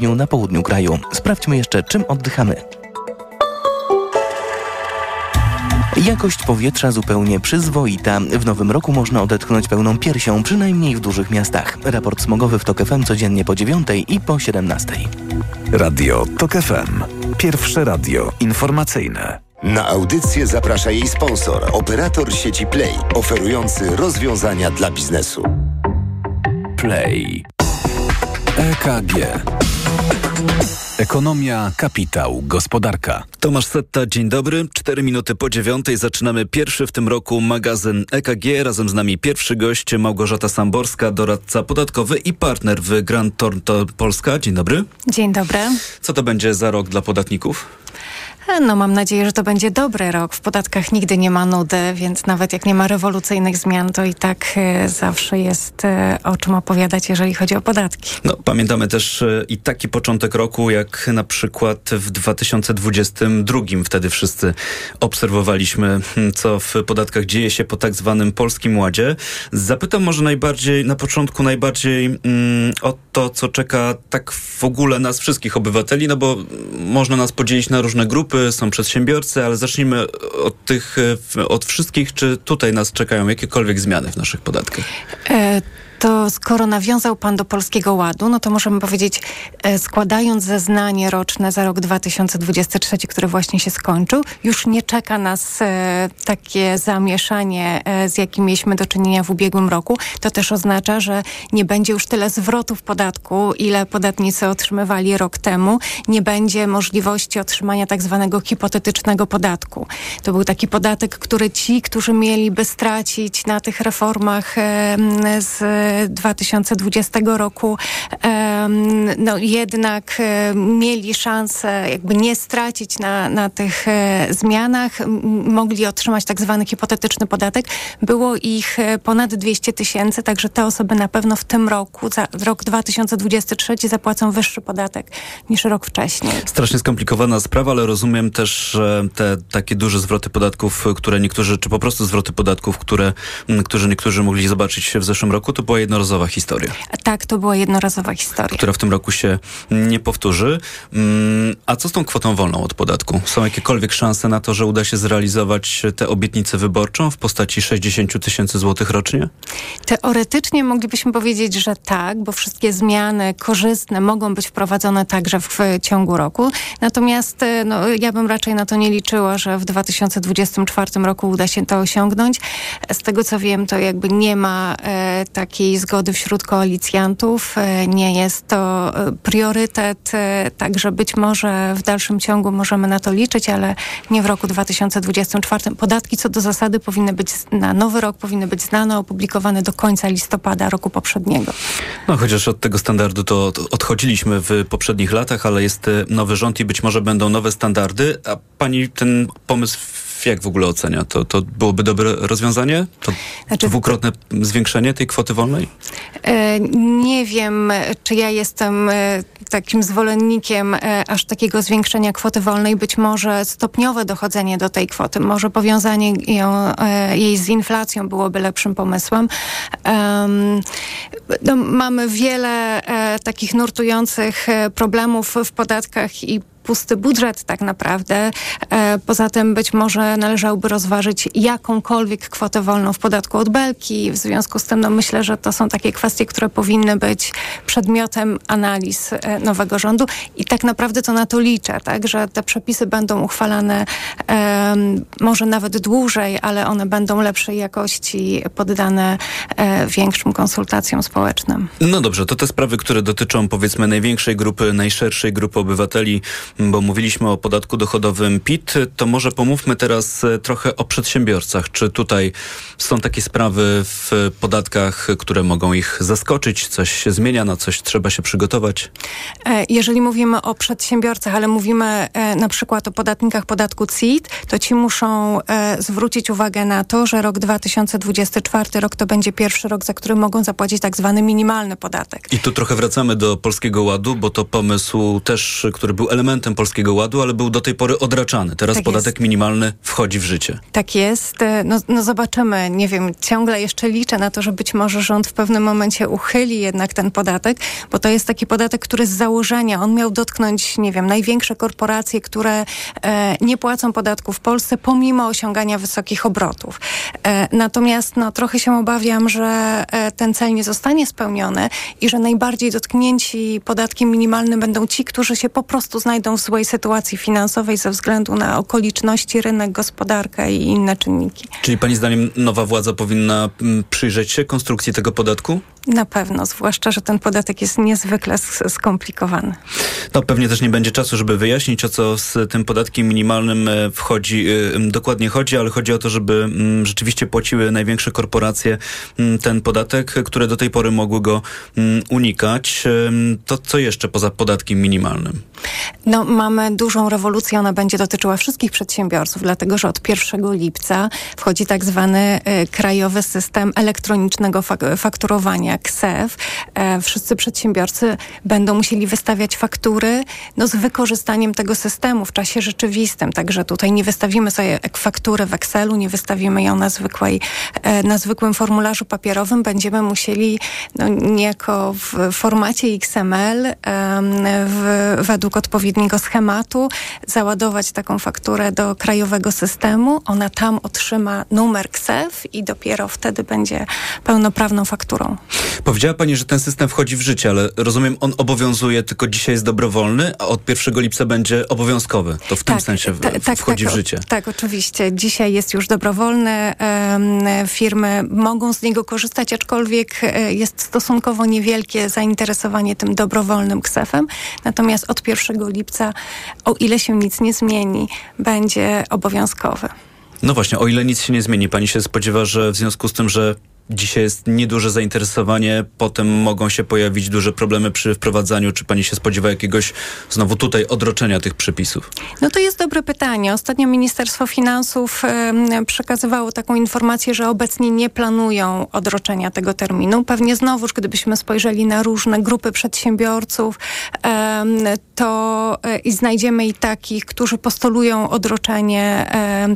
południu, na południu kraju. Sprawdźmy jeszcze, czym oddychamy. Jakość powietrza zupełnie przyzwoita. W nowym roku można odetchnąć pełną piersią, przynajmniej w dużych miastach. Raport smogowy w TOK FM codziennie po 9 i po 17. Radio TOK FM. Pierwsze radio informacyjne. Na audycję zaprasza jej sponsor, operator sieci Play, oferujący rozwiązania dla biznesu. Play. EKG. Ekonomia, kapitał, gospodarka. Tomasz Setta, dzień dobry. Cztery minuty po dziewiątej zaczynamy pierwszy w tym roku magazyn EKG. Razem z nami pierwszy gość Małgorzata Samborska, doradca podatkowy i partner w Grand Torto Polska. Dzień dobry. Dzień dobry. Co to będzie za rok dla podatników? No mam nadzieję, że to będzie dobry rok. W podatkach nigdy nie ma nudy, więc nawet jak nie ma rewolucyjnych zmian, to i tak e, zawsze jest e, o czym opowiadać, jeżeli chodzi o podatki. No, pamiętamy też e, i taki początek roku, jak na przykład w 2022. Wtedy wszyscy obserwowaliśmy, hmm, co w podatkach dzieje się po tak zwanym Polskim Ładzie. Zapytam może najbardziej, na początku najbardziej mm, o to, co czeka tak w ogóle nas wszystkich obywateli, no bo można nas podzielić na różne grupy, są przedsiębiorcy, ale zacznijmy od tych, e, od wszystkich, czy tutaj nas czekają jakiekolwiek zmiany w naszych podatkach? E to skoro nawiązał Pan do Polskiego Ładu, no to możemy powiedzieć, e, składając zeznanie roczne za rok 2023, który właśnie się skończył, już nie czeka nas e, takie zamieszanie, e, z jakim mieliśmy do czynienia w ubiegłym roku. To też oznacza, że nie będzie już tyle zwrotów podatku, ile podatnicy otrzymywali rok temu. Nie będzie możliwości otrzymania tak zwanego hipotetycznego podatku. To był taki podatek, który ci, którzy mieliby stracić na tych reformach z 2020 roku no, jednak e, mieli szansę jakby nie stracić na, na tych e, zmianach, mogli otrzymać tak zwany hipotetyczny podatek. Było ich e, ponad 200 tysięcy, także te osoby na pewno w tym roku, za rok 2023 zapłacą wyższy podatek niż rok wcześniej. Strasznie skomplikowana sprawa, ale rozumiem też, te takie duże zwroty podatków, które niektórzy, czy po prostu zwroty podatków, które, które niektórzy mogli zobaczyć w zeszłym roku, to była jednorazowa historia. Tak, to była jednorazowa historia. Która w tym roku się nie powtórzy. Mm, a co z tą kwotą wolną od podatku? Są jakiekolwiek szanse na to, że uda się zrealizować tę obietnicę wyborczą w postaci 60 tysięcy złotych rocznie? Teoretycznie moglibyśmy powiedzieć, że tak, bo wszystkie zmiany korzystne mogą być wprowadzone także w, ciągu roku. Natomiast e, no, ja bym raczej na to nie liczyła, że w 2024 roku uda się to osiągnąć. Z tego co wiem, to jakby nie ma e, takiej zgody wśród koalicjantów. E, nie jest to e, priorytet, e, także być może w dalszym ciągu możemy na to liczyć, ale nie w roku 2024. Podatki co do zasady powinny być na nowy rok, powinny być znane, opublikowane do końca listopada roku poprzedniego. No chociaż od tego standardu to odchodziliśmy w poprzednich latach, ale jest nowy rząd i być może będą nowe standardy. A pani ten pomysł jak w ogóle ocenia? To, to byłoby dobre rozwiązanie? To znaczy, dwukrotne zwiększenie tej kwoty wolnej? E, nie wiem, czy ja jestem e, takim zwolennikiem e, aż takiego zwiększenia kwoty wolnej. Być może stopniowe dochodzenie do tej kwoty, może powiązanie ją, jej z inflacją byłoby lepszym pomysłem. No, mamy wiele takich nurtujących problemów w podatkach i pusty budżet tak naprawdę. E, poza tym być może należałoby rozważyć jakąkolwiek kwotę wolną w podatku od belki. W związku z tym no, myślę, że to są takie kwestie, które powinny być przedmiotem analiz e, nowego rządu i tak naprawdę to na to liczę, tak, że te przepisy będą uchwalane um, może nawet dłużej, ale one będą lepszej jakości, poddane e, większym konsultacjom społecznym. No dobrze, to te sprawy, które dotyczą powiedzmy największej grupy, najszerszej grupy obywateli, bo mówiliśmy o podatku dochodowym PIT, to może pomówmy teraz e, trochę o przedsiębiorcach. Czy tutaj są takie sprawy w podatkach, które mogą ich zaskoczyć? Coś się zmienia, na coś trzeba się przygotować? E, jeżeli mówimy o przedsiębiorcach, ale mówimy e, na przykład o podatnikach podatku CIT, to ci muszą zwrócić uwagę na to, że rok 2024 rok to będzie pierwszy rok, za który mogą zapłacić tak zwany minimalny podatek. I tu trochę wracamy do Polskiego Ładu, bo to pomysł też, który był elementem elementem Polskiego Ładu, ale był do tej pory odraczany. Teraz Tak podatek jest. minimalny wchodzi w życie. Tak jest. E, No, no zobaczymy. Nie wiem, ciągle jeszcze liczę na to, że być może rząd w pewnym momencie uchyli jednak ten podatek, bo to jest taki podatek, który z założenia, on miał dotknąć, nie wiem, największe korporacje, które e, nie płacą podatku w Polsce, pomimo osiągania wysokich obrotów. E, natomiast no, trochę się obawiam, że e, ten cel nie zostanie spełniony i że najbardziej dotknięci podatkiem minimalnym będą ci, którzy się po prostu znajdą w złej sytuacji finansowej ze względu na okoliczności, rynek, gospodarkę i inne czynniki. Czyli pani zdaniem nowa władza powinna mm, przyjrzeć się konstrukcji tego podatku? Na pewno, zwłaszcza, że ten podatek jest niezwykle skomplikowany. No pewnie też nie będzie czasu, żeby wyjaśnić, o co z tym podatkiem minimalnym e, wchodzi, e, dokładnie chodzi, ale chodzi o to, żeby rzeczywiście płaciły największe korporacje ten podatek, które do tej pory mogły go unikać. To co jeszcze poza podatkiem minimalnym? No, mamy dużą rewolucję, ona będzie dotyczyła wszystkich przedsiębiorców, dlatego że od 1 lipca wchodzi tak zwany e, krajowy system elektronicznego fak- fakturowania, KSEF. E, wszyscy przedsiębiorcy będą musieli wystawiać faktury no, z wykorzystaniem tego systemu w czasie rzeczywistym, także tutaj nie wystawimy sobie faktury w Excelu, nie wystawimy ją na, zwykłej, e, na zwykłym formularzu papierowym, będziemy musieli no, niejako w formacie XML w, według odpowiedniego schematu załadować taką fakturę do krajowego systemu. Ona tam otrzyma numer KSEF i dopiero wtedy będzie pełnoprawną fakturą. Powiedziała pani, że ten system wchodzi w życie, ale rozumiem, on obowiązuje, tylko dzisiaj jest dobrowolny, a od 1 lipca będzie obowiązkowy. To w tym sensie w, ta- wchodzi tak, w życie. Tak, oczywiście. Dzisiaj jest już dobrowolny. Firmy mogą z niego korzystać, aczkolwiek e, jest stosunkowo niewielkie zainteresowanie tym dobrowolnym ksefem. Natomiast od 1 lipca, o ile się nic nie zmieni, będzie obowiązkowy. No właśnie, o ile nic się nie zmieni, pani się spodziewa, że w związku z tym, że dzisiaj jest nieduże zainteresowanie, potem mogą się pojawić duże problemy przy wprowadzaniu, czy pani się spodziewa jakiegoś znowu tutaj odroczenia tych przepisów? No to jest dobre pytanie. Ostatnio Ministerstwo Finansów em, przekazywało taką informację, że obecnie nie planują odroczenia tego terminu. Pewnie znowuż, gdybyśmy spojrzeli na różne grupy przedsiębiorców, em, to i znajdziemy i takich, którzy postulują odroczenie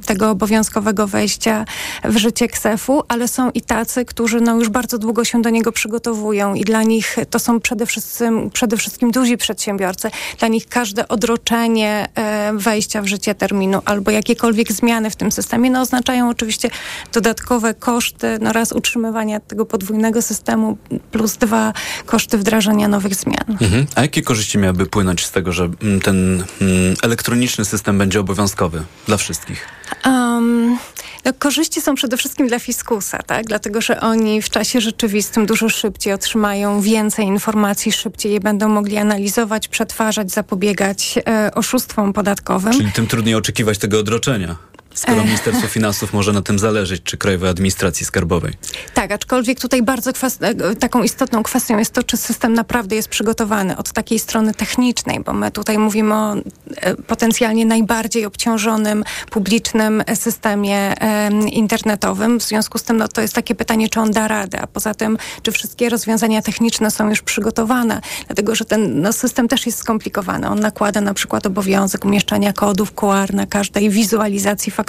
tego obowiązkowego wejścia w życie KSEF-u, ale są i tacy, którzy no, już bardzo długo się do niego przygotowują i dla nich to są przede wszystkim, przede wszystkim duzi przedsiębiorcy. Dla nich każde odroczenie e, wejścia w życie terminu albo jakiekolwiek zmiany w tym systemie no, oznaczają oczywiście dodatkowe koszty, no raz utrzymywania tego podwójnego systemu plus dwa koszty wdrażania nowych zmian. Mhm. A jakie korzyści miałyby płynąć z tego, że mm, ten mm, elektroniczny system będzie obowiązkowy dla wszystkich? Um, no, korzyści są przede wszystkim dla fiskusa, tak? dlatego że oni w czasie rzeczywistym dużo szybciej otrzymają więcej informacji, szybciej je będą mogli analizować, przetwarzać, zapobiegać e, oszustwom podatkowym. Czyli tym trudniej oczekiwać tego odroczenia. Skoro Ech. Ministerstwo Finansów może na tym zależeć, czy Krajowej Administracji Skarbowej. Tak, aczkolwiek tutaj bardzo e, taką istotną kwestią jest to, czy system naprawdę jest przygotowany od takiej strony technicznej, bo my tutaj mówimy o e, potencjalnie najbardziej obciążonym publicznym systemie e, internetowym. W związku z tym no, to jest takie pytanie, czy on da radę, a poza tym, czy wszystkie rozwiązania techniczne są już przygotowane, dlatego że ten no, system też jest skomplikowany. On nakłada na przykład obowiązek umieszczania kodów QR na każdej wizualizacji faktury.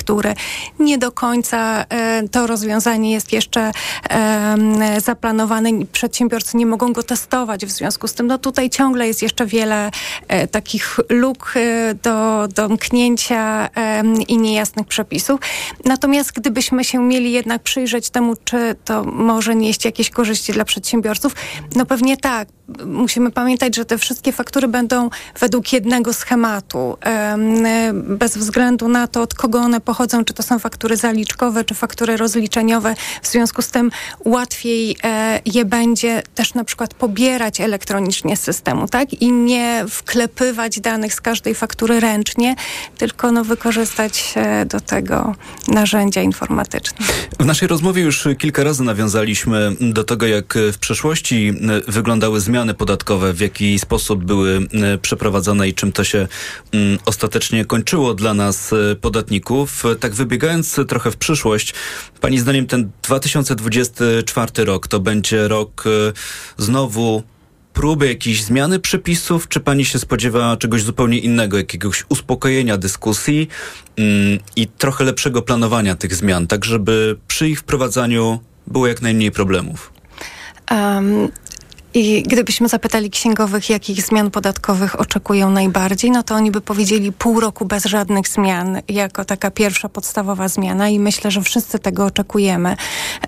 Nie do końca e, to rozwiązanie jest jeszcze e, zaplanowane. Przedsiębiorcy nie mogą go testować. W związku z tym no, tutaj ciągle jest jeszcze wiele e, takich luk do domknięcia i niejasnych przepisów. Natomiast gdybyśmy się mieli jednak przyjrzeć temu, czy to może nieść jakieś korzyści dla przedsiębiorców, no pewnie tak. Musimy pamiętać, że te wszystkie faktury będą według jednego schematu, em, bez względu na to, od kogo one pochodzą, czy to są faktury zaliczkowe, czy faktury rozliczeniowe. W związku z tym łatwiej e, je będzie też na przykład pobierać elektronicznie z systemu, tak? I nie wklepywać danych z każdej faktury ręcznie, tylko no, wykorzystać e, do tego narzędzia informatyczne. W naszej rozmowie już kilka razy nawiązaliśmy do tego, jak w przeszłości e, wyglądały zmiany podatkowe, w jaki sposób były przeprowadzane i czym to się mm, ostatecznie kończyło dla nas, podatników. Tak wybiegając trochę w przyszłość, Pani zdaniem ten 2024 rok to będzie rok e, znowu próby jakiejś zmiany przepisów, czy pani się spodziewa czegoś zupełnie innego, jakiegoś uspokojenia dyskusji mm, i trochę lepszego planowania tych zmian, tak żeby przy ich wprowadzaniu było jak najmniej problemów? Um, i gdybyśmy zapytali księgowych, jakich zmian podatkowych oczekują najbardziej, no to oni by powiedzieli pół roku bez żadnych zmian, jako taka pierwsza podstawowa zmiana i myślę, że wszyscy tego oczekujemy.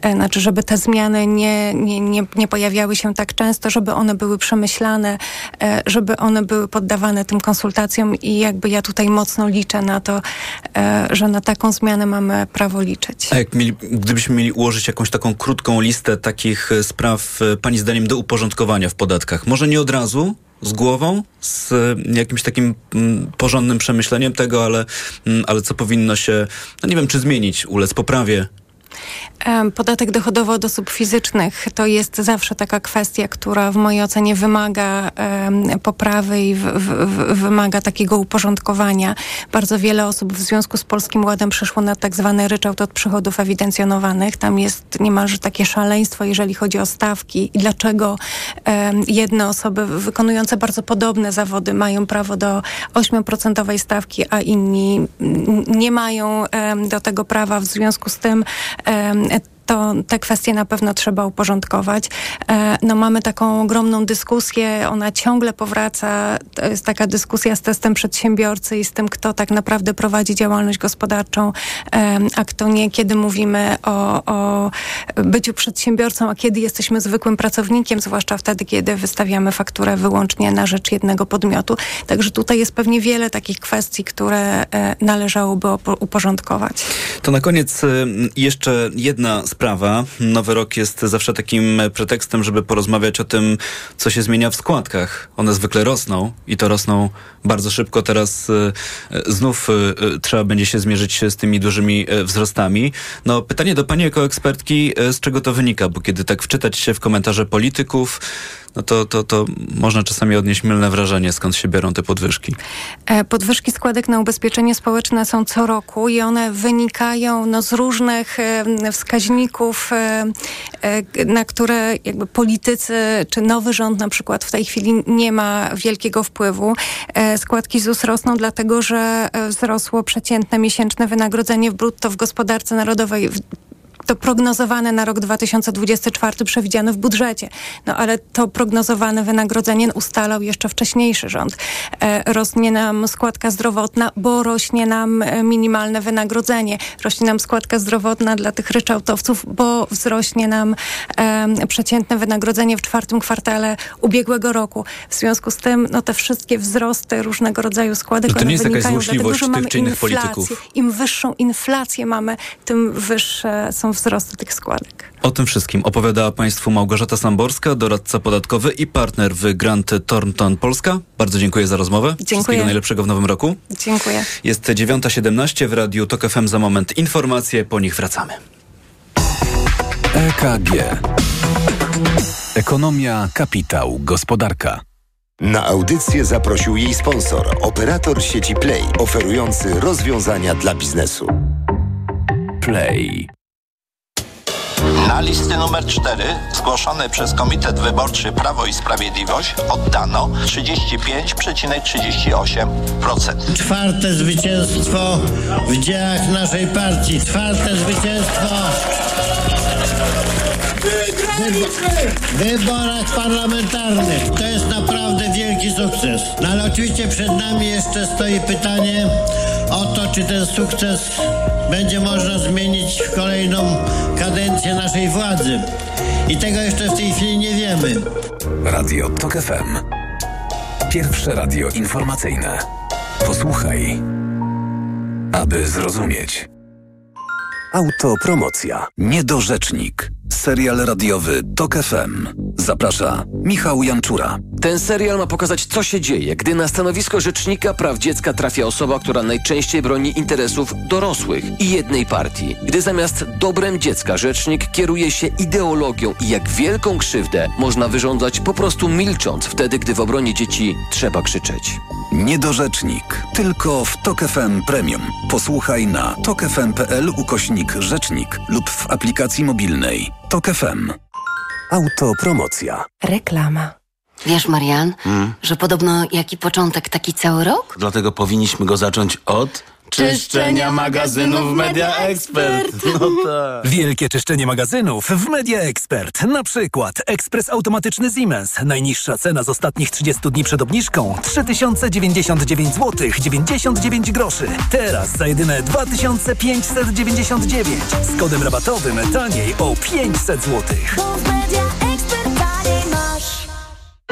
E, znaczy, żeby te zmiany nie, nie, nie, nie pojawiały się tak często, żeby one były przemyślane, e, żeby one były poddawane tym konsultacjom i jakby ja tutaj mocno liczę na to, e, że na taką zmianę mamy prawo liczyć. A jak mieli, gdybyśmy mieli ułożyć jakąś taką krótką listę takich spraw, pani zdaniem, do uporządkowania, w podatkach. Może nie od razu, z głową, z jakimś takim mm, porządnym przemyśleniem tego, ale, mm, ale co powinno się, no nie wiem, czy zmienić, ulec poprawie, Podatek dochodowy od osób fizycznych to jest zawsze taka kwestia, która w mojej ocenie wymaga poprawy i w, w, wymaga takiego uporządkowania. Bardzo wiele osób w związku z Polskim Ładem przeszło na tak zwany ryczałt od przychodów ewidencjonowanych. Tam jest niemalże takie szaleństwo, jeżeli chodzi o stawki i dlaczego jedne osoby wykonujące bardzo podobne zawody mają prawo do 8% stawki, a inni nie mają do tego prawa. W związku z tym Um, het to te kwestie na pewno trzeba uporządkować. E, no mamy taką ogromną dyskusję, ona ciągle powraca. To jest taka dyskusja z testem przedsiębiorcy i z tym, kto tak naprawdę prowadzi działalność gospodarczą, a kto nie. Kiedy mówimy o, o byciu przedsiębiorcą, a kiedy jesteśmy zwykłym pracownikiem, zwłaszcza wtedy, kiedy wystawiamy fakturę wyłącznie na rzecz jednego podmiotu. Także tutaj jest pewnie wiele takich kwestii, które e, należałoby uporządkować. To na koniec y, jeszcze jedna sprawa. Nowy rok jest zawsze takim pretekstem, żeby porozmawiać o tym, co się zmienia w składkach. One zwykle rosną i to rosną bardzo szybko. Teraz y, znów trzeba będzie się zmierzyć z tymi dużymi wzrostami. No pytanie do pani jako ekspertki, z czego to wynika? Bo kiedy tak wczytać się w komentarze polityków, no to, to, to można czasami odnieść mylne wrażenie, skąd się biorą te podwyżki. E, podwyżki składek na ubezpieczenie społeczne są co roku i one wynikają no, z różnych e, wskaźników, e, na które jakby politycy czy nowy rząd na przykład w tej chwili nie ma wielkiego wpływu. Składki ZUS rosną dlatego, że wzrosło przeciętne miesięczne wynagrodzenie w brutto w gospodarce narodowej to prognozowane na rok 2024 przewidziane w budżecie. No ale to prognozowane wynagrodzenie ustalał jeszcze wcześniejszy rząd. E, rośnie nam składka zdrowotna, bo rośnie nam e, minimalne wynagrodzenie. Rośnie nam składka zdrowotna dla tych ryczałtowców, bo wzrośnie nam e, przeciętne wynagrodzenie w czwartym kwartale ubiegłego roku. W związku z tym no, te wszystkie wzrosty różnego rodzaju składek no to nie jest wynikają jakaś dlatego, że mamy inflację. Polityków. Im wyższą inflację mamy, tym wyższe są wzrostu tych składek. O tym wszystkim opowiadała Państwu Małgorzata Samborska, doradca podatkowy i partner w Grant Thornton Polska. Bardzo dziękuję za rozmowę. Dziękuję. Wszystkiego najlepszego w nowym roku. Dziękuję. Jest 9.17 w Radiu TOK FM za moment. Informacje, po nich wracamy. EKG. Ekonomia, kapitał, gospodarka. Na audycję zaprosił jej sponsor, operator sieci Play, oferujący rozwiązania dla biznesu. Play. Na listy numer 4 zgłoszone przez Komitet Wyborczy Prawo i Sprawiedliwość oddano 35,38%. Czwarte zwycięstwo w dziełach naszej partii. Czwarte zwycięstwo w wyborach parlamentarnych. To jest naprawdę wielki sukces. No ale oczywiście przed nami jeszcze stoi pytanie o to, czy ten sukces będzie można zmienić w kolejną kadencję naszej władzy. I tego jeszcze w tej chwili nie wiemy. Radio TOK FM. Pierwsze radio informacyjne. Posłuchaj, aby zrozumieć. Autopromocja. Niedorzecznik. Serial radiowy TOK FM. Zaprasza Michał Janczura. Ten serial ma pokazać, co się dzieje, gdy na stanowisko rzecznika praw dziecka trafia osoba, która najczęściej broni interesów dorosłych i jednej partii. Gdy zamiast dobrem dziecka rzecznik kieruje się ideologią i jak wielką krzywdę można wyrządzać po prostu milcząc wtedy, gdy w obronie dzieci trzeba krzyczeć. Niedorzecznik. Tylko w TOK FM Premium. Posłuchaj na tokefm.pl ukośnik rzecznik lub w aplikacji mobilnej. TOK FM. Autopromocja. Reklama. Wiesz, Marian, że podobno jaki początek, taki cały rok? Dlatego powinniśmy go zacząć od czyszczenia magazynów Media Expert. No tak. Wielkie czyszczenie magazynów w Media Expert. Na przykład ekspres automatyczny Siemens. Najniższa cena z ostatnich 30 dni przed obniżką 3099 zł 99 groszy. Teraz za jedyne 2599 z kodem rabatowym taniej o 500 zł.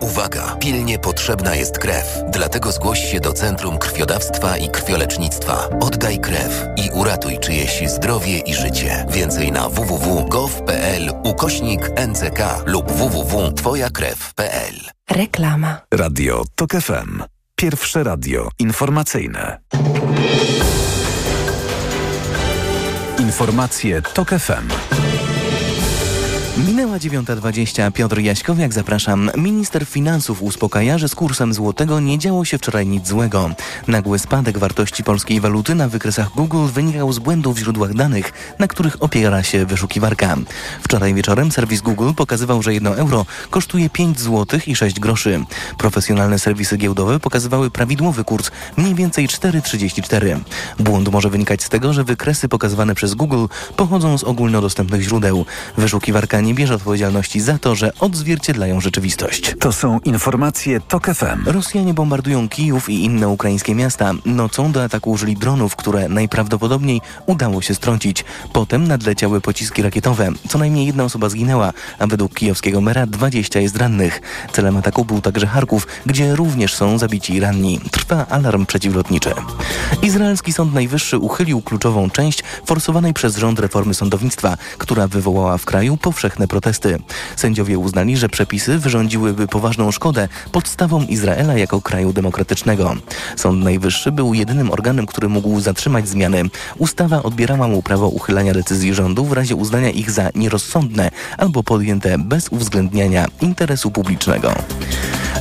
Uwaga! Pilnie potrzebna jest krew. Dlatego zgłoś się do Centrum Krwiodawstwa i Krwiolecznictwa. Oddaj krew i uratuj czyjeś zdrowie i życie. Więcej na www.gov.pl ukośnik NCK lub www.twojakrew.pl Reklama. Radio TOK FM. Pierwsze radio informacyjne. Informacje TOK FM. Minęła 9.20. Piotr Jaśkowiak, zapraszam. Minister finansów uspokaja, że z kursem złotego nie działo się wczoraj nic złego. Nagły spadek wartości polskiej waluty na wykresach Google wynikał z błędów w źródłach danych, na których opiera się wyszukiwarka. Wczoraj wieczorem serwis Google pokazywał, że 1 euro kosztuje 5 zł i 6 groszy. Profesjonalne serwisy giełdowe pokazywały prawidłowy kurs, mniej więcej 4,34. Błąd może wynikać z tego, że wykresy pokazywane przez Google pochodzą z ogólnodostępnych źródeł. Wyszukiwarka nie bierze odpowiedzialności za to, że odzwierciedlają rzeczywistość. To są informacje TOK FM. Rosjanie bombardują Kijów i inne ukraińskie miasta. Nocą do ataku użyli dronów, które najprawdopodobniej udało się strącić. Potem nadleciały pociski rakietowe. Co najmniej jedna osoba zginęła, a według kijowskiego mera 20 jest rannych. Celem ataku był także Charków, gdzie również są zabici i ranni. Trwa alarm przeciwlotniczy. Izraelski Sąd Najwyższy uchylił kluczową część forsowanej przez rząd reformy sądownictwa, która wywołała w kraju powszechne protesty. Sędziowie uznali, że przepisy wyrządziłyby poważną szkodę podstawom Izraela jako kraju demokratycznego. Sąd Najwyższy był jedynym organem, który mógł zatrzymać zmiany. Ustawa odbierała mu prawo uchylania decyzji rządu w razie uznania ich za nierozsądne albo podjęte bez uwzględniania interesu publicznego.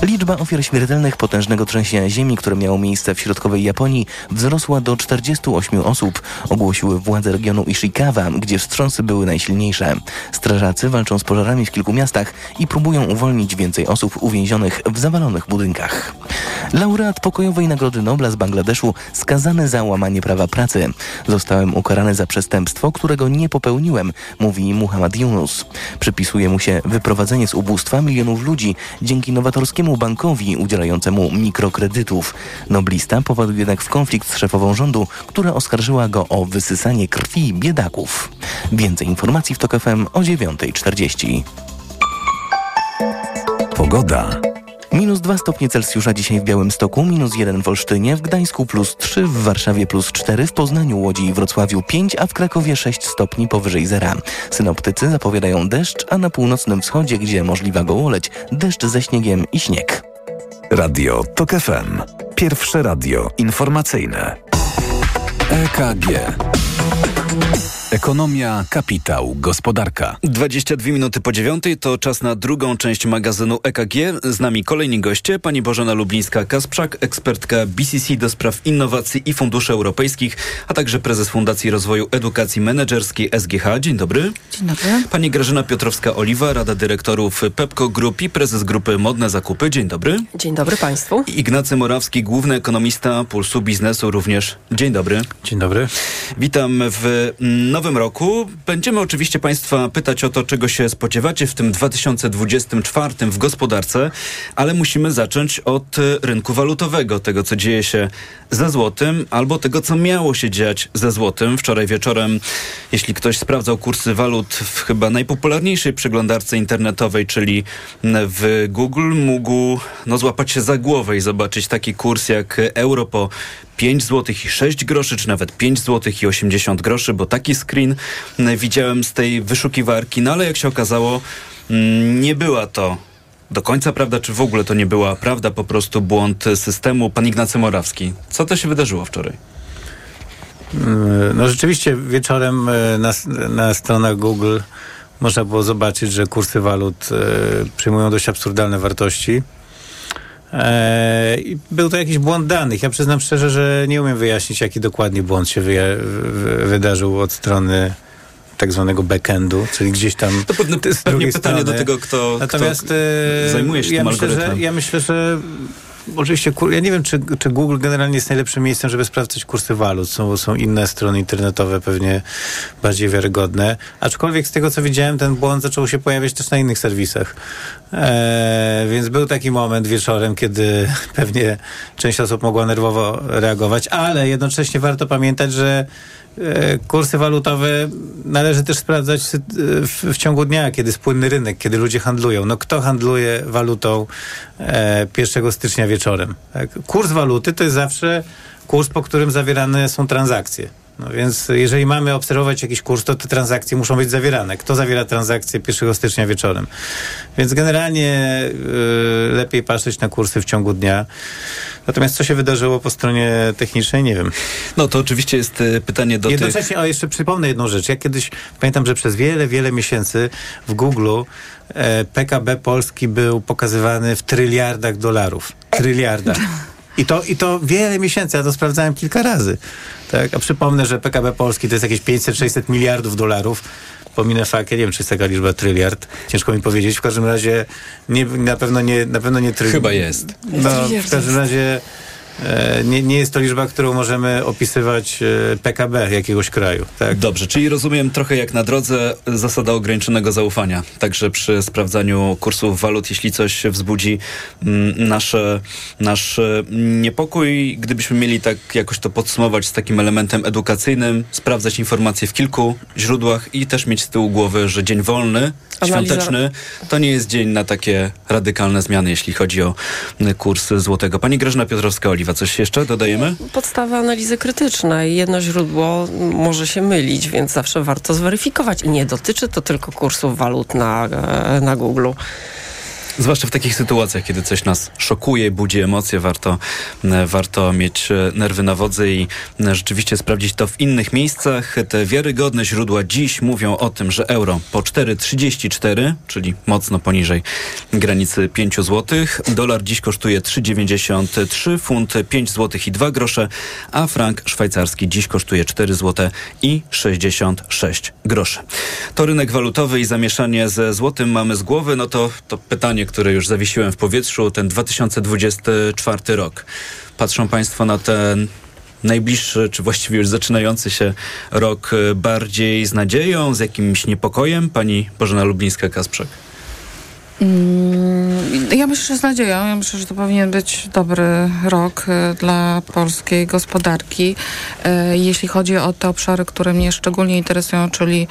Liczba ofiar śmiertelnych potężnego trzęsienia ziemi, które miało miejsce w środkowej Japonii, wzrosła do 48 osób, ogłosiły władze regionu Ishikawa, gdzie wstrząsy były najsilniejsze. Strażacy walczą z pożarami w kilku miastach i próbują uwolnić więcej osób uwięzionych w zawalonych budynkach. Laureat pokojowej Nagrody Nobla z Bangladeszu skazany za łamanie prawa pracy. Zostałem ukarany za przestępstwo, którego nie popełniłem, mówi Muhammad Yunus. Przypisuje mu się wyprowadzenie z ubóstwa milionów ludzi dzięki nowatorskiemu bankowi udzielającemu mikrokredytów. Noblista popadł jednak w konflikt z szefową rządu, która oskarżyła go o wysysanie krwi biedaków. Więcej informacji w TOK FM o 9.40. Pogoda. Minus 2 stopnie Celsjusza dzisiaj w Białymstoku, minus 1 w Olsztynie, w Gdańsku plus 3, w Warszawie plus 4, w Poznaniu, Łodzi i Wrocławiu 5, a w Krakowie 6 stopni powyżej zera. Synoptycy zapowiadają deszcz, a na północnym wschodzie, gdzie możliwa gołoleć, deszcz ze śniegiem i śnieg. Radio TOK FM. Pierwsze radio informacyjne. EKG. Ekonomia, kapitał, gospodarka. 22 minuty po dziewiątej to czas na drugą część magazynu EKG. Z nami kolejni goście. Pani Bożena Lublińska-Kasprzak, ekspertka BCC do spraw innowacji i funduszy europejskich, a także prezes Fundacji Rozwoju Edukacji Menedżerskiej SGH. Dzień dobry. Dzień dobry. Pani Grażyna Piotrowska-Oliwa, Rada Dyrektorów Pepco Group i prezes grupy Modne Zakupy. Dzień dobry. Dzień dobry Państwu. I Ignacy Morawski, główny ekonomista Pulsu Biznesu również. Dzień dobry. Dzień dobry. Witam w nowym roku. Będziemy oczywiście Państwa pytać o to, czego się spodziewacie w tym 2024 w gospodarce, ale musimy zacząć od rynku walutowego, tego co dzieje się ze złotym, albo tego co miało się dziać ze złotym. Wczoraj wieczorem, jeśli ktoś sprawdzał kursy walut w chyba najpopularniejszej przeglądarce internetowej, czyli w Google, mógł no, złapać się za głowę i zobaczyć taki kurs jak euro po 5 zł i 6 groszy, czy nawet 5 zł i 80 groszy, bo taki screen widziałem z tej wyszukiwarki, no ale jak się okazało, nie była to do końca prawda, czy w ogóle to nie była prawda, po prostu błąd systemu? Pan Ignacy Morawski, co to się wydarzyło wczoraj? Mm, no rzeczywiście wieczorem e, na, na stronach Google można było zobaczyć, że kursy walut e, przyjmują dość absurdalne wartości. E, był to jakiś błąd danych. Ja przyznam szczerze, że nie umiem wyjaśnić, jaki dokładnie błąd się wyja- w- wydarzył od strony tak zwanego backendu, czyli gdzieś tam To pewne, pewnie pytanie strony. do tego, kto, Natomiast kto e, zajmuje się ja tym myślę, algorytmem. że, ja myślę, że oczywiście ja nie wiem, czy, czy Google generalnie jest najlepszym miejscem, żeby sprawdzać kursy walut. Są, są inne strony internetowe pewnie bardziej wiarygodne. Aczkolwiek z tego, co widziałem, ten błąd zaczął się pojawiać też na innych serwisach. E, więc był taki moment wieczorem, kiedy pewnie część osób mogła nerwowo reagować, ale jednocześnie warto pamiętać, że kursy walutowe należy też sprawdzać w, w ciągu dnia, kiedy jest płynny rynek, kiedy ludzie handlują. No kto handluje walutą e, 1 stycznia wieczorem? Tak? Kurs waluty to jest zawsze kurs, po którym zawierane są transakcje. No więc jeżeli mamy obserwować jakiś kurs, to te transakcje muszą być zawierane. Kto zawiera transakcje 1 stycznia wieczorem? Więc generalnie y, lepiej patrzeć na kursy w ciągu dnia. Natomiast co się wydarzyło po stronie technicznej, nie wiem. No to oczywiście jest y, pytanie do tych... Jednocześnie, o jeszcze przypomnę jedną rzecz. Ja kiedyś pamiętam, że przez wiele, wiele miesięcy w Google e, PKB Polski był pokazywany w tryliardach dolarów. Tryliardach. I to, I to wiele miesięcy, ja to sprawdzałem kilka razy. Tak? A przypomnę, że PKB Polski to jest jakieś 500-600 miliardów dolarów. Pominę fakt, ja nie wiem, czy jest taka liczba tryliard. Ciężko mi powiedzieć. W każdym razie nie, na pewno nie, na pewno nie tryliard. Chyba jest. No, w każdym razie nie, nie jest to liczba, którą możemy opisywać e, PKB jakiegoś kraju. Tak? Dobrze, czyli rozumiem trochę jak na drodze zasada ograniczonego zaufania. Także przy sprawdzaniu kursów walut, jeśli coś wzbudzi mm, nasze, nasz e, niepokój, gdybyśmy mieli tak jakoś to podsumować z takim elementem edukacyjnym, sprawdzać informacje w kilku źródłach i też mieć z tyłu głowy, że dzień wolny, Analiza- świąteczny, to nie jest dzień na takie radykalne zmiany, jeśli chodzi o kurs złotego. Pani Grażyna Piotrowska-Oliwa, coś jeszcze dodajemy? Podstawa analizy krytycznej. Jedno źródło może się mylić, więc zawsze warto zweryfikować. I nie dotyczy to tylko kursów walut na, e, na Google. Zwłaszcza w takich sytuacjach, kiedy coś nas szokuje, budzi emocje, warto, warto mieć e, nerwy na wodzy i e, rzeczywiście sprawdzić to w innych miejscach. Te wiarygodne źródła dziś mówią o tym, że euro po 4,34, czyli mocno poniżej granicy 5 zł. Dolar dziś kosztuje 3,93, funt 5 zł i 2 grosze, a frank szwajcarski dziś kosztuje 4 zł i 66 groszy. To rynek walutowy i zamieszanie ze złotym mamy z głowy. No to, to pytanie, które już zawiesiłem w powietrzu, ten 2024 rok. Patrzą Państwo na ten najbliższy, czy właściwie już zaczynający się rok e, bardziej z nadzieją, z jakimś niepokojem? Pani Bożena Lublińska-Kasprzak. Mm, Ja myślę, że z nadzieją. Ja myślę, że to powinien być dobry rok e, dla polskiej gospodarki. E, Jeśli chodzi o te obszary, które mnie szczególnie interesują, czyli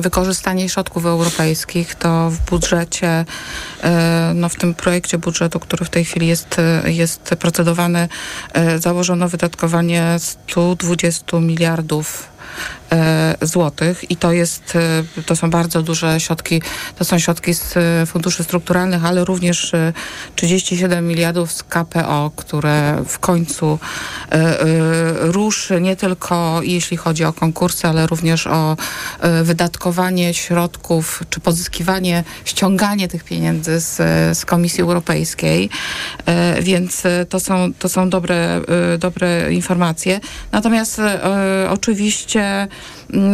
wykorzystanie środków europejskich, to w budżecie, e, no w tym projekcie budżetu, który w tej chwili jest, jest procedowany, założono wydatkowanie 120 miliardów złotych i to jest, e, to są bardzo duże środki, to są środki z e, funduszy strukturalnych, ale również e, 37 miliardów z KPO, które w końcu e, e, ruszy nie tylko jeśli chodzi o konkursy, ale również o e, wydatkowanie środków, czy pozyskiwanie, ściąganie tych pieniędzy z, z Komisji Europejskiej, E, więc e, to są, to są dobre, e, dobre informacje. Natomiast e, oczywiście